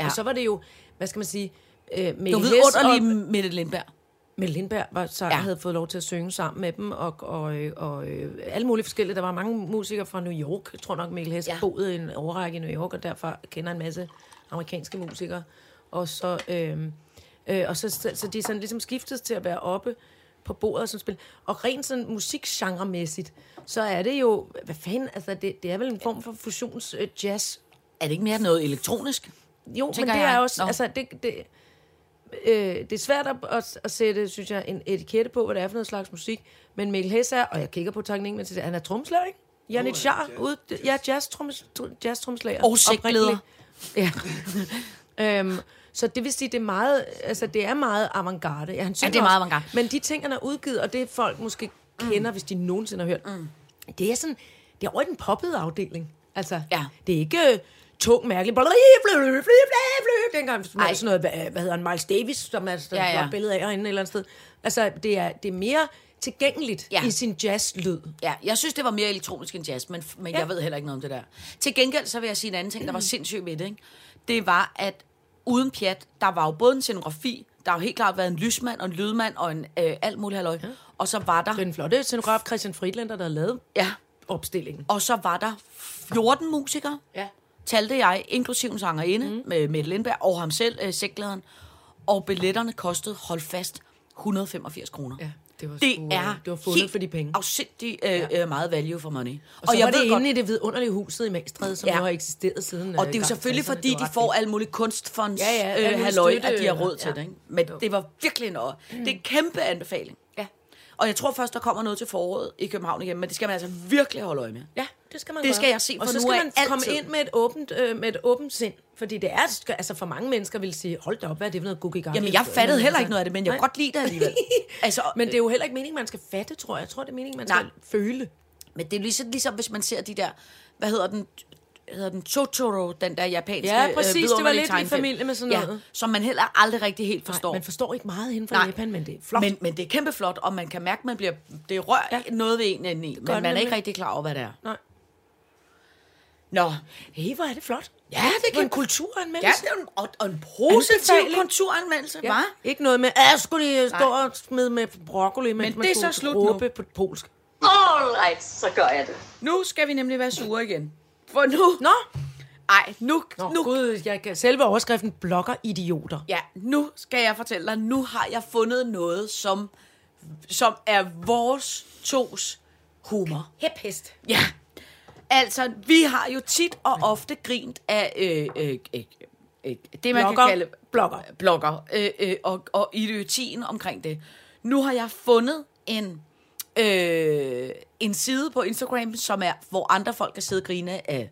Ja. Og så var det jo, hvad skal man sige, øh, Mikkel Du ved underlig og- Mette Lindberg. Mette Lindberg var, så Ja. havde fået lov til at synge sammen med dem, og, og, øh, og øh, alle mulige forskellige. Der var mange musikere fra New York. Jeg tror nok, Mikkel Hess Ja. boede en overrække i New York, og derfor kender en masse amerikanske musikere. Og så, øh, øh, og så, så, så de sådan ligesom skiftet til at være oppe på bordet og sådan spille. Og rent sådan musikgenremæssigt, så er det jo, hvad fanden, altså det, det er vel en form for fusions øh, jazz. Er det ikke mere noget elektronisk? Jo, men det jeg. er også, Nå. altså det, det, øh, det er svært at, at, at sætte, synes jeg, en etikette på, hvad det er for noget slags musik. Men Mikkel Hess er, og jeg kigger på takningen, men han er tromslager, ikke? Janit ude, ja, jazz, trommes, jazz tromslager. Og sektleder. Ja. (laughs) øhm, så det vil sige, det er meget, altså det er meget avantgarde. Ja, han synger det er meget avantgarde. Men de ting, han har udgivet, og det folk måske kender, hvis de nogensinde har hørt, mm. det er sådan, det er over i den poppede afdeling. Altså, Ja. det er ikke øh, tung, mærkelig, blø, blø, blø, blø, blø, dengang sådan, Ej. sådan noget, hvad, hvad hedder han, Miles Davis, som er der Ja, ja, ja. ja. billede af herinde et eller andet sted. Altså, det er, det er mere tilgængeligt Ja. ja. i sin jazz-lyd. Ja, jeg synes, det var mere elektronisk end jazz, men, men Ja. jeg ved heller ikke noget om det der. Til gengæld, så vil jeg sige en anden ting, der var (clears throat) sindssygt ved det, ikke? Det var, at uden pjat, der var jo både en scenografi, der har jo helt klart været en lysmand og en lydmand og en øh, alt muligt halløj. Ja. Og så var der, Den flotte scenograf Christian Friedlander, der har lavet ja, opstillingen. og så var der 14 musikere, Ja. talte jeg, inklusiv en sangerinde mm. med Mette Lindberg og ham selv, øh, sækladeren. Og billetterne kostede, hold fast, 185 kroner. Ja, det var det øh, er det var fundet helt for de penge. afsindig øh, ja. øh, meget value for money. Og, så og jeg var det inde i det vidunderlige huset i Magstræde, som Ja. jo har eksisteret siden Og øh, det er jo selvfølgelig, 60'erne. fordi de får alle mulige kunstfonds Ja, ja, mulig halløj, at de har råd til ja. det. Ikke? Men Jo. det var virkelig noget. Det er en kæmpe anbefaling. Ja. Og jeg tror først, der kommer noget til foråret i København igen, men det skal man altså virkelig holde øje med. Ja, det skal man Det gøre. skal jeg se Og fra så nu skal af man komme altid. ind med et åbent, øh, med et åbent sind. Fordi det er, altså for mange mennesker vil sige, hold da op, hvad er det for noget Google Jamen, jeg fattede heller ikke noget af det, men jeg kunne godt lide det alligevel. (laughs) altså, Men det er jo heller ikke meningen, man skal fatte, tror jeg. Jeg tror, det er meningen, man skal Nej. føle. men det er ligesom, ligesom, hvis man ser de der, hvad hedder den, hedder den Totoro, den der japanske Ja, præcis. Det var lidt i familie med sådan noget. Ja, som man heller aldrig rigtig helt forstår. Nej, man forstår ikke meget inden for Nej. Japan, men det er flot. Men, men det er kæmpe flot, og man kan mærke, at man bliver, det rører ja. Noget ved en indeni, men man er ikke rigtig klar over, hvad det er. Nej. Nå, Hey, hvor er det flot. Ja, det er kan- en kulturanmeldelse. Ja, det er en, og, og en positiv kulturanmeldelse, ja. Hva'? Ikke noget med, at skulle de stå og smide med broccoli, mens Men man det er så slut nu. på polsk. All right, så gør jeg det. Nu skal vi nemlig være sure igen. For nu... Nå, Ej, nu... Nå nu gud, jeg kan, selve overskriften blogger idioter. Ja, nu skal jeg fortælle dig, nu har jeg fundet noget, som, som er vores tos humor. Hæphest. Ja, altså, vi har jo tit og ofte grint af øh, øh, øh, øh, det, man Blogger. kan kalde Blogger. blogger øh, øh, og, og idiotien omkring det. Nu har jeg fundet en, øh, en side på Instagram, som er, hvor andre folk kan sidde og grine af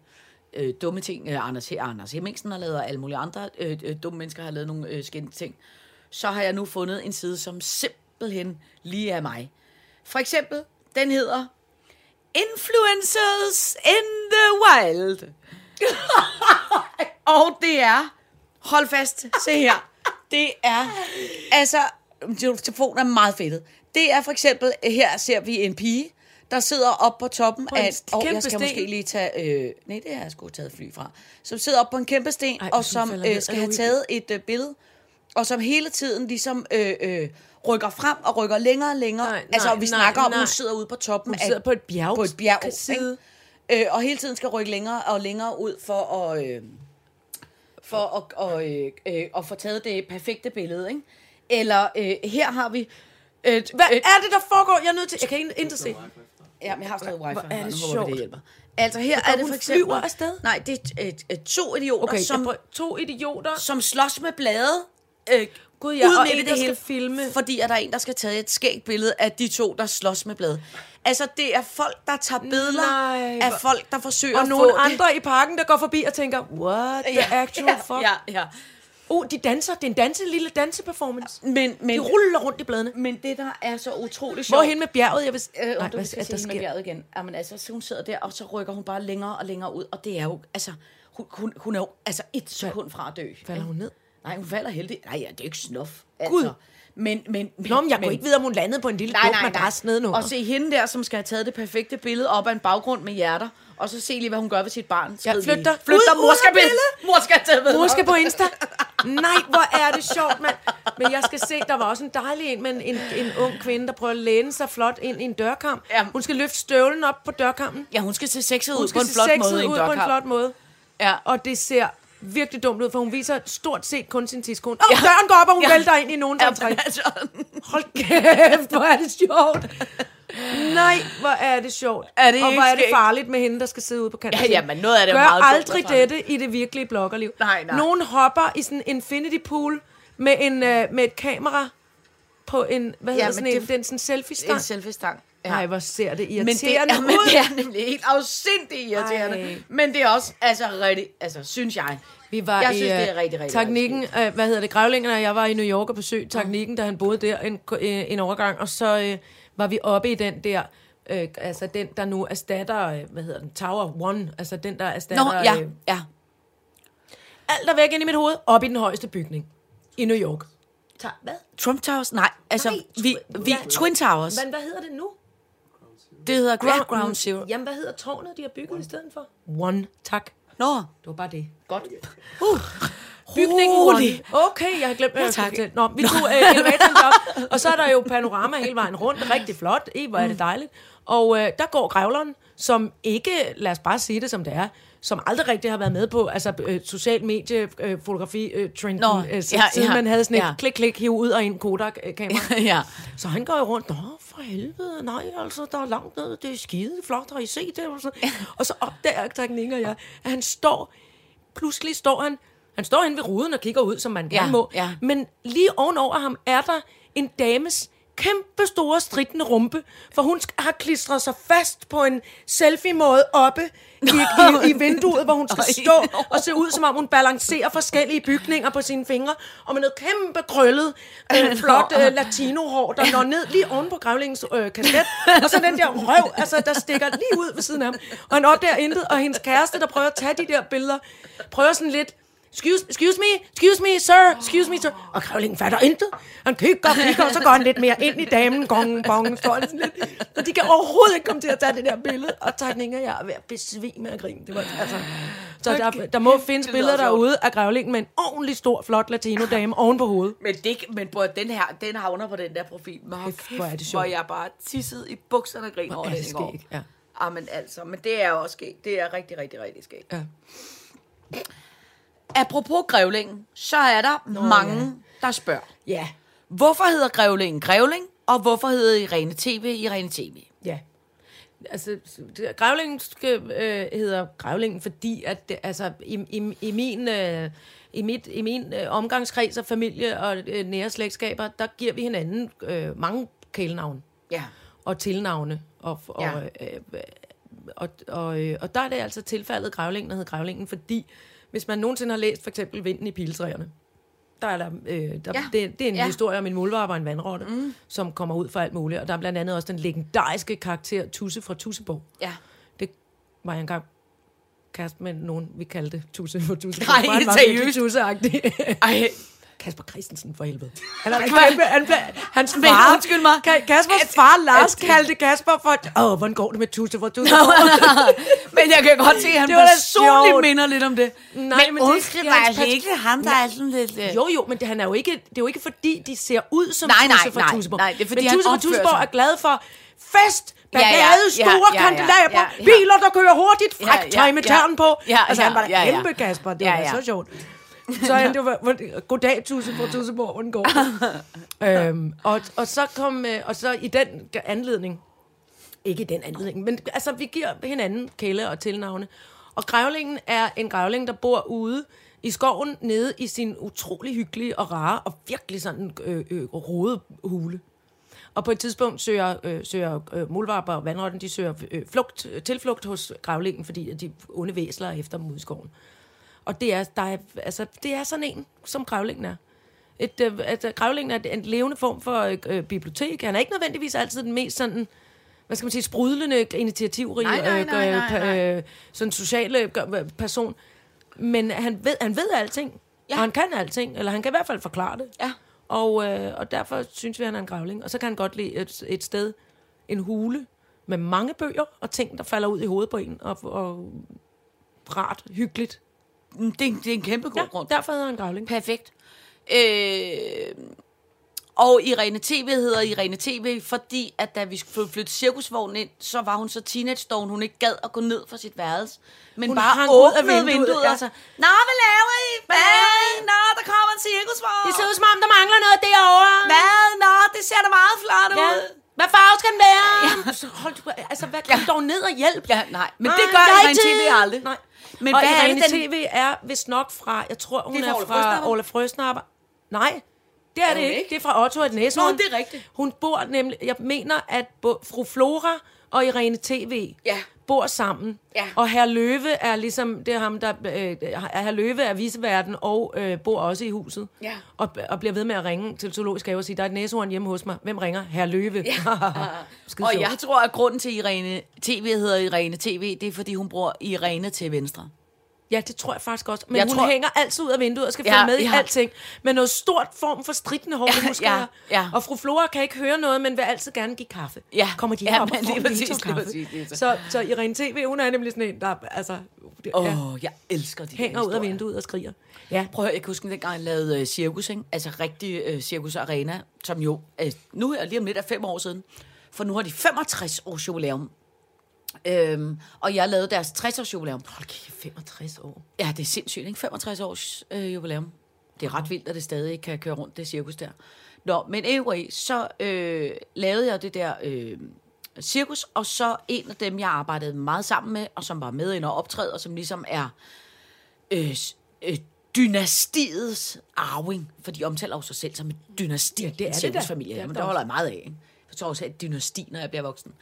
øh, dumme ting. Øh, Anders, Anders Hemmingsen har lavet, og alle mulige andre øh, øh, dumme mennesker har lavet nogle øh, skændte ting. Så har jeg nu fundet en side, som simpelthen lige er mig. For eksempel, den hedder Influencers in the Wild. (laughs) og det er, hold fast, se her. Det er, altså, telefonen er meget fedtet. Det er for eksempel, her ser vi en pige, der sidder op på toppen en af... Og jeg skal sten. måske lige tage... Øh, nej, det har jeg sgu taget fly fra. Som sidder op på en kæmpe sten, Ej, og som øh, skal have taget et øh, billede, og som hele tiden ligesom øh, øh, rykker frem og rykker længere og længere. Nej, altså, nej, vi nej, snakker om, nej. hun sidder ude på toppen Hun sidder på et bjerg. på et bjerg, side. ikke? Øh, og hele tiden skal rykke længere og længere ud for at, øh, for at, og, øh, øh, at få taget det perfekte billede. Ikke? Eller øh, her har vi Øh, Hvad øh, er det, der foregår? Jeg er nødt til... Jeg kan ikke ikke se. Ja, men jeg har stadig wifi. Hvor er det Nu håber sjovt. det hjælper. Altså her er det for eksempel... flyver afsted? Nej, det er et, to idioter, Okay, som, som... to idioter. som slås med blade. Øh, Gud, ja, ud og en, det der hele, skal filme. Fordi at der er en, der skal tage et skægt billede af de to, der slås med blade. Altså, det er folk, der tager billeder Nej, af hvor- folk, der forsøger Og at nogle få det. andre i parken, der går forbi og tænker, what the actual ja, fuck? Ja, ja. Uh, de danser. Det er en danse, lille danseperformance. Men, men, De ruller rundt i bladene. men det, der er så utroligt sjovt... Hvorhen med bjerget? Jeg vil... Øh, Nej, du hvad skal er se der hende med sker? bjerget igen. Jamen altså, så hun sidder der, og så rykker hun bare længere og længere ud, og det er jo, altså, hun, hun, hun er jo altså et sekund fra at dø. Falder hun ned? Nej, hun falder heldig. Nej, ja, det er ikke snuff. Altså. Gud. Men, men, men, Nå, men jeg kunne ikke vide, om hun landede på en lille dum madras nedenunder. Og se hende der, som skal have taget det perfekte billede op af en baggrund med hjerter, og så se lige, hvad hun gør ved sit barn. Ja, Skrid flyt lige. dig. Flyt dig, Ud- mor skal, billede. mor skal tage billeder. Mor skal på Insta. Nej, hvor er det sjovt, mand. Men jeg skal se, der var også en dejlig en med en, en, ung kvinde, der prøver at læne sig flot ind i en dørkamp. Ja. Hun skal løfte støvlen op på dørkampen. Ja, hun skal se sexet ud Hun på skal en flot måde en ud på en flot måde. Ja. Og det ser virkelig dumt ud, for hun viser stort set kun sin tidskone. Og døren går op, og hun Ja. vælter ind i nogen Ja, entré. men altså, Hold kæft, hvor er det sjovt. Nej, hvor er det sjovt. Er det og hvor er det farligt med hende, der skal sidde ude på kanten. Ja, ja, men noget af det Gør meget dumt aldrig og farligt. dette i det virkelige bloggerliv. Nej, nej. Nogen hopper i sådan en infinity pool med, en, øh, med et kamera på en, hvad hedder men sådan en, det- den sådan selfie-stang. en selfie-stang. Ja. Nej, hvor ser det men det, irriterende ja, (laughs) men ud. det er nemlig helt afsindigt irriterende. Ej. Men det er også, altså rigtig, altså synes jeg. Vi var Jeg i synes, det er øh, rigtig, rigtig, Teknikken, øh, hvad hedder det, Grævlingerne, og jeg var i New York og besøgte Teknikken, da han boede der en, øh, en overgang, og så øh, var vi oppe i den der, øh, altså den, der nu erstatter, øh, hvad hedder den, Tower One, altså den, der erstatter Nå, ja, øh, ja. alt er væk ind i mit hoved, op i den højeste bygning i New York. Ta- hvad? Trump Towers? Nej, altså, Nej, vi, tw- vi, ja. Twin Towers. Men hvad hedder det nu? Det hedder Ground, Ground Zero. Jamen, hvad hedder tårnet, de har bygget i stedet for? One, tak. Nå, Det var bare det. godt. Bygningen. One. Okay, jeg har glemt, hvad jeg tak. fortælle. Nå, vi tog øh, elevatoren op, og så er der jo panorama hele vejen rundt. Rigtig flot. I, hvor er det dejligt. Og øh, der går grævleren, som ikke, lad os bare sige det som det er, som aldrig rigtig har været med på, altså øh, social medie, øh, fotografi, øh, trenden, Nå, øh, ja, siden ja, man havde sådan et ja. klik, klik, hiv ud og ind Kodak-kamera. (laughs) ja. Så han går jo rundt, nå for helvede, nej, altså, der er langt ned, det er skide flot, har I set det? Og så, og så opdager teknikken og jeg, at han står, pludselig står han, han står inde ved ruden og kigger ud, som man gerne Ja, må, ja. men lige ovenover ham er der en dames kæmpe store stridende rumpe, for hun har klistret sig fast på en selfie-måde oppe i, i, i vinduet, hvor hun skal stå og se ud, som om hun balancerer forskellige bygninger på sine fingre, og med noget kæmpe krøllet, øh, (laughs) flot øh, latinohår, der når ned lige oven på grævlingens øh, kasket, og så den der røv, altså, der stikker lige ud ved siden af ham. Og han opdager intet, og hendes kæreste, der prøver at tage de der billeder, prøver sådan lidt, Excuse, excuse me, excuse me, sir, excuse me, sir. Og grævlingen fatter intet. Han kigger og kigger, og så går han lidt mere ind i damen. Gong, bong, står sådan lidt. Og de kan overhovedet ikke komme til at tage det der billede. Og teknikker, jeg er ved at besvime af grin. Det var, altså, så der, der må findes Det billeder derude af grævlingen med en ordentlig stor, flot latino-dame oven på hovedet. Men, det, men bror, den her, den havner på den der profil. Men hvor er det sjovt. hvor jeg bare tissede i bukserne og grin over er det skægt, ja. Ah, men altså, men det er også skægt. Det er rigtig, rigtig, rigtig skægt. Ja. Apropos grævlingen, så er der Nå, mange, ja. der spørger. Ja, Hvorfor hedder grævlingen grævling, og hvorfor hedder Irene TV Irene TV? ja. Altså, grævlingen skal, øh, hedder grævlingen, fordi at det, altså, i, i, i min... Øh, i, mit, I min øh, omgangskreds og familie og øh, nære slægtskaber, der giver vi hinanden øh, mange kælenavne Ja. og tilnavne. Og, og, Ja. øh, øh, og, og, øh, og der er det altså tilfældet grævlingen, der hedder grævlingen, fordi hvis man nogensinde har læst for eksempel Vinden i piltræerne, der er der, øh, der Ja. det, det er en Ja. historie om en muldvarp og en vandrotte, mm. som kommer ud for alt muligt. Og der er blandt andet også den legendariske karakter Tusse fra Tusseborg. Ja. Det var jeg engang kæreste med nogen, vi kaldte Tusse. Nej, for han var seriøst? tusseagtig. Ej, Kasper Christensen for helvede. Han er kæmpe, han, hans Men far, undskyld mig. Ka- Kaspers far, Lars, kaldte Kasper for, åh, hvordan går det med Tusse fra Tusseborg? (laughs) men jeg kan godt se, at han Det var personligt sjovt. minder lidt om det. Nej, men det- undskyld, det er pat- ikke ham, der er sådan lidt... øh, Jo, jo, men det, han er jo ikke, det er jo ikke fordi, de ser ud som Nej, nej, Tusse fra Tusseborg. nej, det er fordi, men Tusse fra Tusseborg er glad for fest, Ja, ja, ja, store ja, ja, kandelaber, ja, ja. biler, der kører hurtigt, Ja, ja, tøj med ja. tern på. Ja, altså, ja, han var da ja, ja. kæmpe Kasper, det Ja, var ja. så sjovt. Så han, det var, goddag, Tusseborg, Tusseborg, hvordan går det? (laughs) øhm, og, og, så kom, øh, og så i den anledning, ikke i den anledning, men altså, vi giver hinanden kælde og tilnavne. Og grævlingen er en grævling, der bor ude i skoven, nede i sin utrolig hyggelige og rare og virkelig sådan øh, øh, rode hule. Og på et tidspunkt søger, øh, søger øh, mulvarper og vandrotten, de søger øh, flugt, tilflugt hos grævlingen, fordi de onde væsler er efter dem ude i skoven. Og det er, der er, altså, det er sådan en, som grævlingen er. Et, øh, altså, grævlingen er en levende form for øh, øh, bibliotek. Han er ikke nødvendigvis altid den mest sådan, hvad skal man sige, sprudlende, initiativrige, Nej, nej, nej, nej, øh, nej. øh, sådan sociale øh, person. Men han ved, han ved alting. Ja. Og han kan alting, eller han kan i hvert fald forklare det. Ja. Og, øh, og derfor synes vi, at han er en grævling. Og så kan han godt lide et, et sted, en hule, med mange bøger og ting, der falder ud i hovedet på en. Og, og rart, hyggeligt. Mm, Det er, en- det er en kæmpe god Ja, grund. derfor hedder han en grævling. Perfekt. Øh, og Irene TV hedder Irene TV, fordi at da vi skulle flytte cirkusvognen ind, så var hun så teenage dog, hun ikke gad at gå ned fra sit værelse. Men Hun bare hang ud af åbnede vinduet, vinduet, ja. og så, Nå, hvad laver I? Hvad? Nå, der kommer en cirkusvogn. Det ser ud som om, der mangler noget derovre. Hvad? Nå, det ser da meget flot Ja. ud. Hvad farve skal den være? Ja. Så hold, du- altså, hvad, kom dog ned og hjælp. Ja, nej, men Nej, det gør Irene TV aldrig. Nej. Men og hvad er Irene det, den- TV er vist nok fra, jeg tror, hun Det er er, fra Ole fra Frøsnapper? Nej, det er, Er det ikke. ikke? Det er fra Otto et Næsehorn. Nå, det er rigtigt. Hun bor nemlig, jeg mener, at fru Flora og Irene TV Ja. bor sammen. Ja. Og herr Løve er ligesom, det er ham, der, øh, herr Løve er viseverden og øh, bor også i huset. Ja. Og, og bliver ved med at ringe til Zoologisk Have og sige, der er et næsehorn hjemme hos mig. Hvem ringer? Herr Løve. Ja. (laughs) Og jeg tror, at grunden til Irene TV hedder Irene TV, det er, fordi hun bruger Irene til venstre. Ja, det tror jeg faktisk også. Men Jeg hun tror- hænger altid ud af vinduet og skal Ja, følge med i ja. alting. Med noget stort form for stridende hår. Ja, Ja, ja, ja, ja. Og fru Flora kan ikke høre noget, men vil altid gerne give kaffe. Ja. Kommer de Ja, men og får præcis, kaffe. præcis, det så. Så, så Irene TV, hun er nemlig sådan en, der altså, det, Åh, ja, oh, jeg elsker de hænger ud af vinduet og skriger. Ja, Prøv at høre, jeg kan huske, dengang jeg lavede øh, cirkus, ikke? altså rigtig øh, cirkus arena, som jo øh, nu er lige om lidt er fem år siden, for nu har de 65 års jubilæum. Øhm, og jeg lavede deres 60 års jubilæum. hold kæft, 65 år. Ja, det er sindssygt, ikke? 65 års øh, jubilæum. Det er ret vildt, at det stadig kan køre rundt, det cirkus der. Nå, men anyway, så øh, lavede jeg det der øh, cirkus, og så en af dem, jeg arbejdede meget sammen med, og som var med ind og optræde, og som ligesom er øh, øh, dynastiets arving, for de omtaler jo sig selv som et dynasti, ja, det er det da. cirkusfamilie. Det er Ja, men der holder jeg meget af. Ikke? Jeg tror også, at dynasti, når jeg bliver voksen.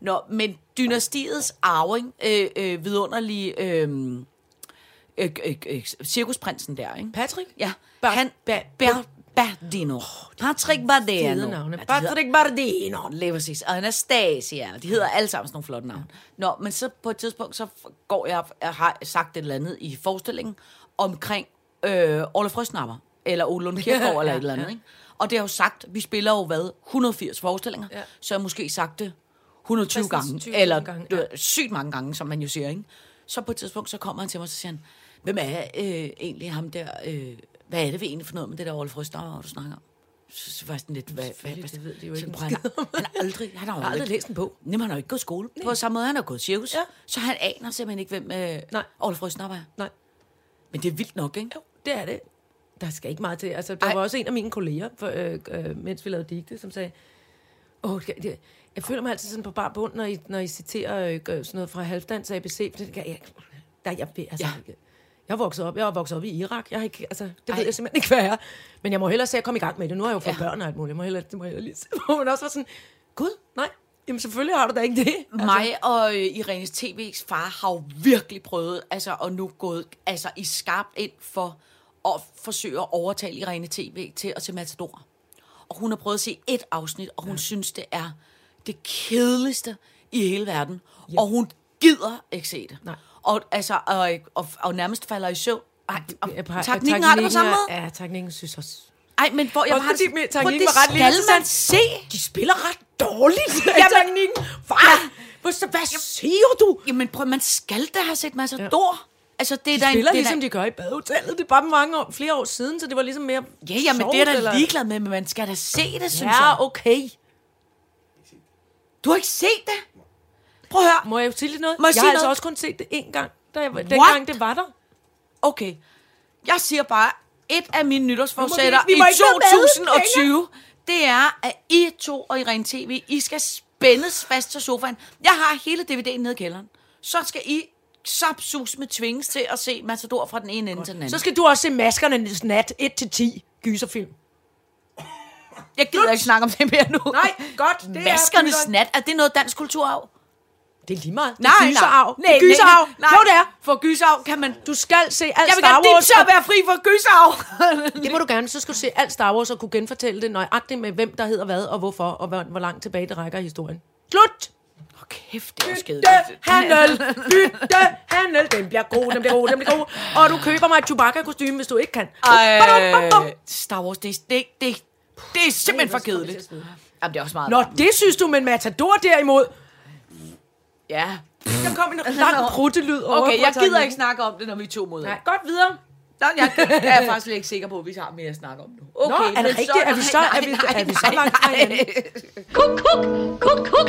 Nå, men dynastiets arving, øh, øh, vidunderlige øh, øh, øh, øh, cirkusprinsen der, ikke? Patrick? Ja, Ba- han... ba- Ber, Bardino. Patrick Bardino. Navne. Patrick Bardino. Lige præcis. Og Anastasia. De hedder alle sammen sådan nogle flotte navne. Nå, men så på et tidspunkt, så går jeg, jeg har sagt et eller andet i forestillingen omkring øh, Ole Frøsnapper, eller Ole Lund Kirkegaard, (laughs) eller et eller andet. Ikke? Og det har jo sagt, vi spiller jo hvad, 180 forestillinger, Ja. så jeg måske sagt det 120 60 gange, 20 eller gange, ja. sygt mange gange, som man jo siger. Ikke? Så på et tidspunkt, så kommer han til mig, og så siger han, hvem er øh, egentlig ham der, øh, hvad er det vi egentlig for noget med det der Ole Frøsnapper, du snakker om? Så, så var jeg sådan lidt, hvad, hvad, hvad, det ved de jo ikke prøv, han, han har aldrig, han har, aldrig læst en bog. Jamen, han har ikke gået skole. På samme måde, han har gået cirkus. Ja. Så han aner simpelthen ikke, hvem øh, Nej. Ole Frøsnapper er. Nej. Men det er vildt nok, ikke? Jo, det er det. Der skal ikke meget til. Altså, der Ej. Var også en af mine kolleger, for, øh, øh, mens vi lavede digte, som sagde, Åh, det, jeg føler mig altid sådan på bar bund, når I, når I citerer øh, sådan noget fra Halvdans ABC. Det kan jeg, der, jeg, altså, Ja. jeg vokset op, jeg vokset op i Irak. Jeg har ikke, altså, det Ej. ved jeg simpelthen ikke, hvad jeg er. Men jeg må hellere se at komme i gang med det. Nu har jeg jo fået Ja. børn og alt muligt. Jeg må hellere, det må jeg hellere lige se. Men også var sådan, gud, nej. Jamen selvfølgelig har du da ikke det. (laughs) Altså, Mig og øh, Irenes TV's far har jo virkelig prøvet, altså, og nu gået altså, i skarpt ind for at forsøge at overtale Irene TV til at se Matador. Og hun har prøvet at se et afsnit, og hun ja. synes, det er det kedeligste i hele verden. Ja. Og hun gider ikke se det. Nej. Og, altså, og, og, og nærmest falder i søvn. Ej, og, teknikken har det på samme måde. Ja, teknikken synes også. Ej, men hvor jeg Også har fordi det- det var ret lille, skal så man se. De spiller ret dårligt. (laughs) Jamen, teknikken. Hvad? Hvad, hvad siger du? Jamen prøv, man skal da have set Matador. Ja. Altså, det er De da en, spiller det er ligesom da, de gør i badehotellet. Det er bare mange år, flere år siden, så det var ligesom mere Ja, ja, men det er da ligeglad med, men man skal da se det, synes jeg. Ja, okay. Du har ikke set det? Prøv at høre. Må jeg sige lidt noget? Må jeg jeg har altså noget? også kun set det én gang, da jeg, dengang det var der. Okay. Jeg siger bare, et af mine nytårsforsætter i ikke være med 2020, det er, at I to og Irene TV, I skal spændes fast til sofaen. Jeg har hele DVD'en nede i kælderen. Så skal I sapsus med tvinges til at se Matador fra den ene ende til den anden. Så skal du også se Maskernes Nat 1-10 gyserfilm. Jeg gider ikke snakke om det mere nu. Nej, godt. Det Maskernes er nat, er det noget dansk kulturarv? Det er lige meget. Nej, det er gyserarv. nej. det er gyserarv. Nej, Jo, det er. For gyserarv kan man... Du skal se alt Jeg vil Star gerne Wars. og være fri for gyserarv. (laughs) Det må du gerne. Så skal du se alt Star Wars og kunne genfortælle det nøjagtigt med, hvem der hedder hvad og hvorfor, og hvor, hvor langt tilbage det rækker i historien. Slut! Åh, kæft, det er. Bytte handel! (laughs) Bytte handel! Den bliver god, den bliver god, den bliver god. Og du køber mig et Chewbacca-kostyme, hvis du ikke kan. Ej, Star Wars, det, det, det, det er simpelthen for kedeligt. Jamen, det er også meget. Nå, det synes du, men Matador derimod. Ja. Der kom en lang (laughs) pruttelyd over Okay, jeg gider ikke snakke om det, når vi er to mod. Nej, godt videre. Nå, jeg, jeg er faktisk slet ikke sikker på, at vi har mere at snakke om nu. Okay, Nå, er det rigtigt? Er vi så- er vi- er vi så langt fra? Kuk, kuk, kuk, kuk.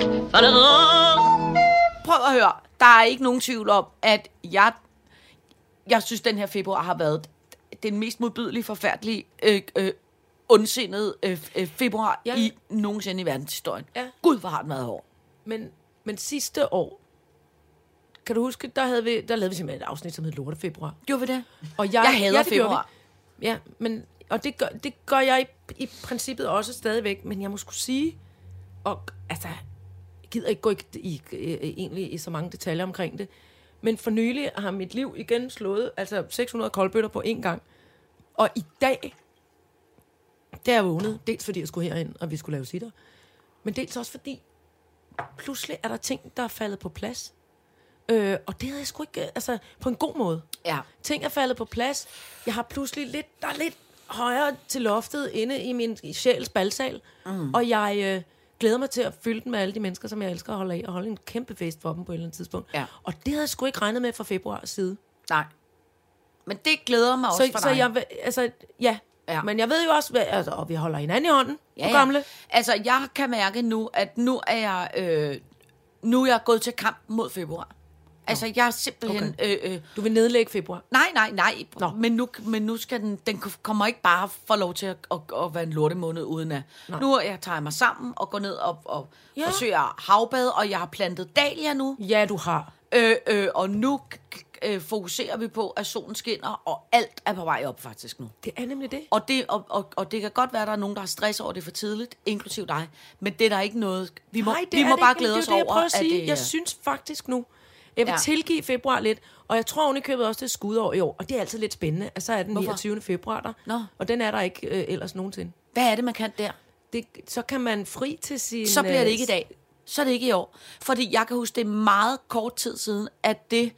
Prøv at høre. Der er ikke nogen tvivl om, at jeg, jeg synes, den her februar har været den mest modbydelige, forfærdelige, øh, øh, ondsindede øh, øh, februar Ja. i nogensinde i verdenshistorien. Ja. Gud, hvor har den været hård. Men, men sidste år, kan du huske, der, havde vi, der lavede vi simpelthen et afsnit, som hed Lorte Februar. Gjorde vi det? Og jeg, Jeg hader ja, februar. Ja, men, og det gør, det gør jeg i, i princippet også stadigvæk, men jeg må skulle sige, og altså, jeg gider ikke gå i, i, i, egentlig i så mange detaljer omkring det, men for nylig har mit liv igen slået altså 600 koldbøtter på én gang. Og i dag, der er jeg vågnet, dels fordi jeg skulle herind, og vi skulle lave sitter, men dels også fordi, pludselig er der ting, der er faldet på plads. Øh, og det havde jeg sgu ikke, altså på en god måde. Ja. Ting er faldet på plads. Jeg har pludselig lidt, der er lidt højere til loftet inde i min sjæls balsal. Mm. Og jeg øh, glæder mig til at fylde den med alle de mennesker, som jeg elsker at holde af, og holde en kæmpe fest for dem på et eller andet tidspunkt. Ja. Og det havde jeg sgu ikke regnet med fra februar side. Nej. Men det glæder mig også Så, for så dig. jeg, vil- altså, ja. Ja. Men jeg ved jo også, hvad, altså, og vi holder hinanden i hånden Ja, ja. gamle. Altså, jeg kan mærke nu, at nu er jeg, øh, nu er jeg gået til kamp mod februar. Altså, jeg er simpelthen... Okay. Øh, øh, Du vil nedlægge februar. nej, nej, nej. Nå. Men nu, men nu skal den... Den kommer ikke bare få lov til at, at, at være en lortemåned uden at... Nu er jeg tager mig sammen og går ned og, og Ja. forsøger havbad, og jeg har plantet dahlia nu. Ja, du har. Øh, øh, og nu øh, fokuserer vi på, at solen skinner, og alt er på vej op faktisk nu. Det er nemlig det. Og det, og, og, og det kan godt være, at der er nogen, der har stress over det for tidligt, inklusiv dig. Men det er der ikke noget... Vi må, Nej, det vi må det bare ikke, glæde os er jeg over, prøver at sige. det... Jeg synes faktisk nu, jeg vil Ja. tilgive februar lidt, og jeg tror oven i købet også, det er skudår i år, og det er altid lidt spændende, så er den Hvorfor? 29. februar der, Nå. og den er der ikke øh, ellers nogensinde. Hvad er det, man kan der? Det, så kan man fri til sin... Så bliver det øh, ikke i dag. Så er det ikke i år. Fordi jeg kan huske, det er meget kort tid siden, at det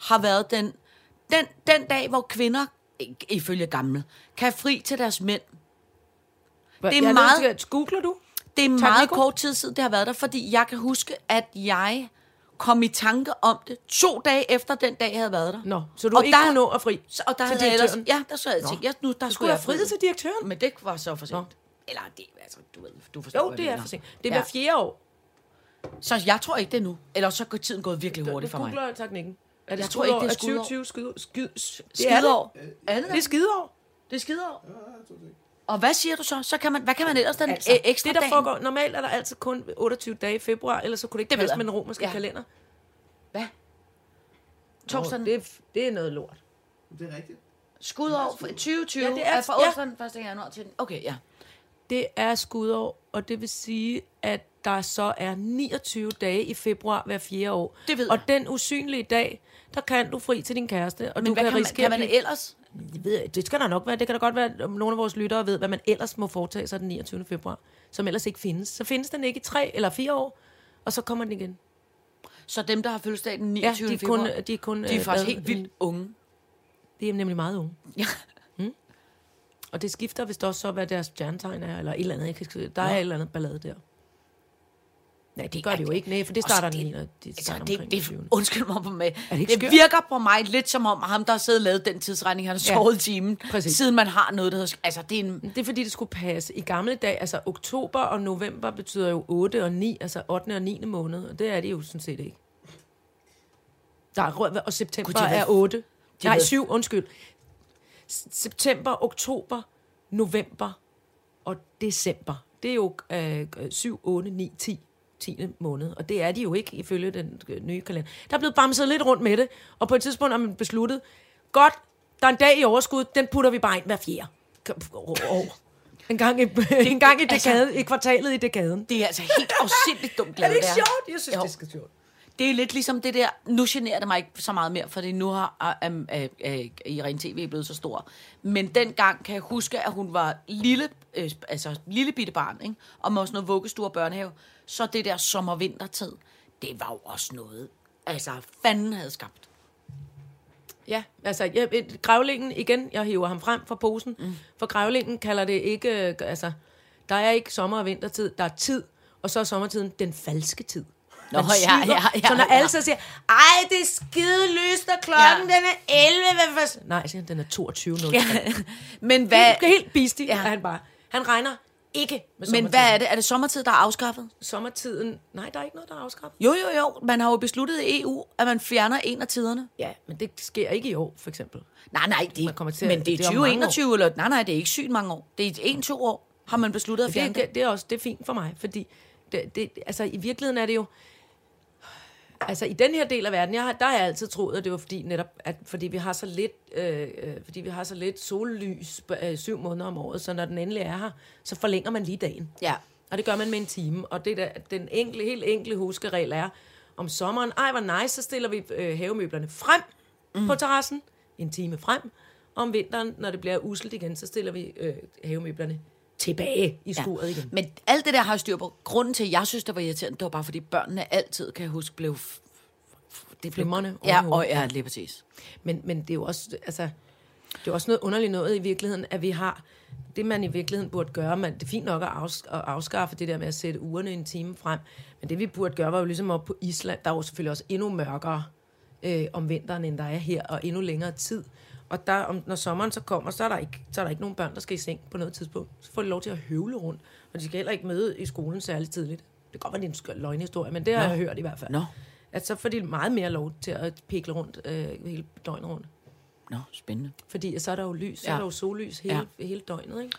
har været den, den, den dag, hvor kvinder, ifølge gamle, kan fri til deres mænd. Det er jeg meget- at- Googler du? Det er Tak, meget kort tid siden, det har været der, fordi jeg kan huske, at jeg kom i tanke om det to dage efter den dag, jeg havde været der. Nå, så du Og ikke der- kunne nå at fri Så, og der til jeg ellers, direktøren? ja, der så jeg tænkt, ja, nu, der skulle Skulle jeg jeg friet til direktøren? Men det var så for sent. Nå. Eller det, altså, du ved, du forstår, Jo, det jeg er for sent. Det er Ja. hver fjerde år. Så jeg tror ikke det nu. Eller så går tiden gået virkelig hurtigt for Du mig. googler teknikken. Er det Jeg tror ikke, det er skudår? 2020 skudår. Skyd, skyd, det er det. Er det Det er det? skideår. Det er skideår. Og hvad siger du så? så kan man, hvad kan man ellers den Altså, altså, ekstra det, der dagen? foregår, normalt er der altid kun 28 dage i februar, ellers så kunne det ikke Det det passe jeg. med den romerske Ja. ja. kalender. Hvad? Nå, Torsdagen. det, er- det er noget lort. Det er rigtigt. Skudår for 2020 Ja, ja, det det er- er, fra ja. onsdagen 1. januar til den. Okay, ja. Det er skudår, og det vil sige, at der så er 29 dage i februar hver fjerde år. Det ved og jeg. den usynlige dag, der kan du fri til din kæreste, og Men du hvad kan, kan, man, risikere... kan man at blive- ellers? Det, ved jeg, det skal der nok være. Det kan da godt være, at nogle af vores lyttere ved, hvad man ellers må foretage sig den 29. februar, som ellers ikke findes. Så findes den ikke i tre eller fire år, og så kommer den igen. Så dem, der har fødselsdag den Ja, 29. de er februar, kun, de er kun de er øh, faktisk hvad, helt vildt unge. Det er nemlig meget unge. Ja. Og det skifter vist også så, hvad deres stjernetegn er, eller et eller andet. Kan der er et eller andet ballade der. Nej, det gør det jo ikke. Nej, for det starter den det- 9. Det Altså, starter det, omkring det, 20.. undskyld mig på mig. det ikke det skørt? virker på mig lidt som om ham, der har siddet og lavet den tidsregning, han har Ja, sovet i timen, præcis. siden man har noget, der hedder... Altså, det er en... Det er fordi, det skulle passe. I gamle dage, altså oktober og november betyder jo 8 og 9, altså 8. og 9. måned, og det er det jo sådan set ikke. Der er, rød- og september de er været- 8. har Nej, været- 7, undskyld. September, oktober, november og december. Det er jo øh, 7, 8, 9, 10, 10. måned. Og det er de jo ikke ifølge den øh, nye kalender. Der er blevet bamset lidt rundt med det, og på et tidspunkt har man besluttet, godt, der er en dag i overskud, den putter vi bare ind hver fjerde år. En gang i, (laughs) en gang i, dekaden, i kvartalet i dekaden. Det er altså helt afsindigt dumt lavet, (laughs) Er det ikke sjovt? Jeg synes, Jo. det er skide sjovt. Det er lidt ligesom det der, nu generer det mig ikke så meget mere, fordi nu har um, uh, uh, Irene TV blevet så stor. Men dengang kan jeg huske, at hun var lille, øh, altså lille bitte barn, ikke? og med også noget vuggestue og børnehave. Så det der sommer-vintertid, det var jo også noget, altså fanden havde skabt. Ja, altså jeg, grævlingen, igen, jeg hiver ham frem fra posen, mm. for grævlingen kalder det ikke, øh, altså, der er ikke sommer- og vintertid, der er tid, og så er sommertiden den falske tid. Nå, ja, ja, ja, Så når ja. alle så siger, ej, det er skide lyst, og klokken Ja. den er 11, hvad for... Nej, siger han, den er 22.03. Ja. (laughs) Men hvad, Helt, helt bistig ja. er han bare. Han regner ikke med men hvad er det? Er det sommertid, der er afskaffet? Sommertiden, nej, der er ikke noget, der er afskaffet. Jo, jo, jo. Man har jo besluttet i EU, at man fjerner en af tiderne. Ja, men det sker ikke i år, for eksempel. Nej, nej, det, Man kommer til at- men det er det er om mange 2021, eller nej, nej, det er ikke sygt mange år. Det er en-to år, har man besluttet at fjerne det, det. det, det er også det er fint for mig, fordi det, det, altså, i virkeligheden er det jo... Altså i den her del af verden, jeg har, der har jeg altid troet, at det var fordi netop, at fordi vi har så lidt, øh, øh, fordi vi har så lidt sollys øh, syv måneder om året, så når den endelig er her, så forlænger man lige dagen. Ja. Og det gør man med en time. Og det der, den enkle, helt enkle huskeregel er, om sommeren, ej hvor nice, så stiller vi øh, havemøblerne frem mm. på terrassen, en time frem. Om vinteren, når det bliver uselt igen, så stiller vi øh, havemøblerne tilbage i skuret ja. igen. Men alt det der har jeg styr på. Grunden til, at jeg synes, det var irriterende, det var bare, fordi børnene altid, kan jeg huske, blev... Det blev Flimrende Ja, og ja, lige præcis. Men, men det er jo også, altså, det er også noget underligt noget i virkeligheden, at vi har, det man i virkeligheden burde gøre, man, det er fint nok at, afs, at afskaffe det der med at sætte ugerne en time frem, men det vi burde gøre, var jo ligesom op på Island, der er jo selvfølgelig også endnu mørkere øh, om vinteren, end der er her, og endnu længere tid. Og der, om, når sommeren så kommer, så er, der ikke, så er der ikke nogen børn, der skal i seng på noget tidspunkt. Så får de lov til at høvle rundt, og de skal heller ikke møde i skolen særlig tidligt. Det kan godt være, det er en løgnhistorie, men det har Nå. jeg hørt i hvert fald. Nå. At så får de meget mere lov til at pikle rundt øh, hele døgnet rundt. Nå, spændende. Fordi så er der jo lys, så Ja. er der jo sollys hele, ja. hele døgnet, ikke?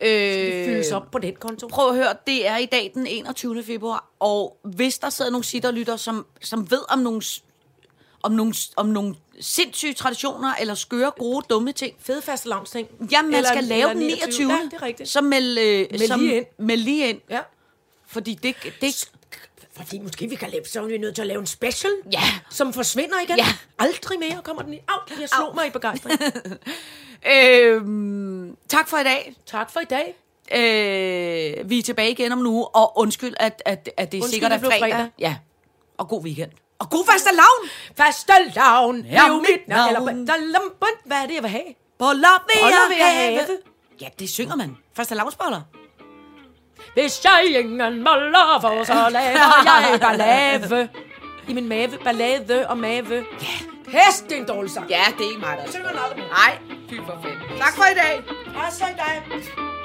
Øh, Det fyldes op på den konto. Prøv at høre, det er i dag den 21. februar, og hvis der sidder nogle sitterlytter, som, som ved om nogle, om, nogle, om nogle sindssyge traditioner, eller skøre, gode, dumme ting, Fede faste ting. Jamen, man Eller- skal lave den 29. Ja, det er rigtigt. Så meld, øh, Meld som, lige ind. Meld lige ind. Ja. Fordi det, det, Fordi måske vi kan lave, så er vi nødt til at lave en special, Ja. som forsvinder igen. Ja. Aldrig mere kommer den i. Au, jeg slog mig i begejstring. (laughs) øh, tak for i dag. tak for i dag. Øh, vi er tilbage igen om uge, og undskyld, at, at, at det er Undskyld, sikkert er fredag. fredag. Ja, og god weekend. Og god faste lavn! Faste lavn Ja, er jo mit navn. Eller, hvad er det, jeg vil have? Boller vil Boller jeg have. have. Ja, det synger man. Faste lavnsboller. Hvis jeg ingen boller får, så (laughs) laver jeg ballade. I min mave, ballade og mave. Ja. Pest, det er en dårlig sang. Ja, det er ikke mig, der Synger den aldrig. Nej, fy for fedt. Tak for i dag. Og så i dag.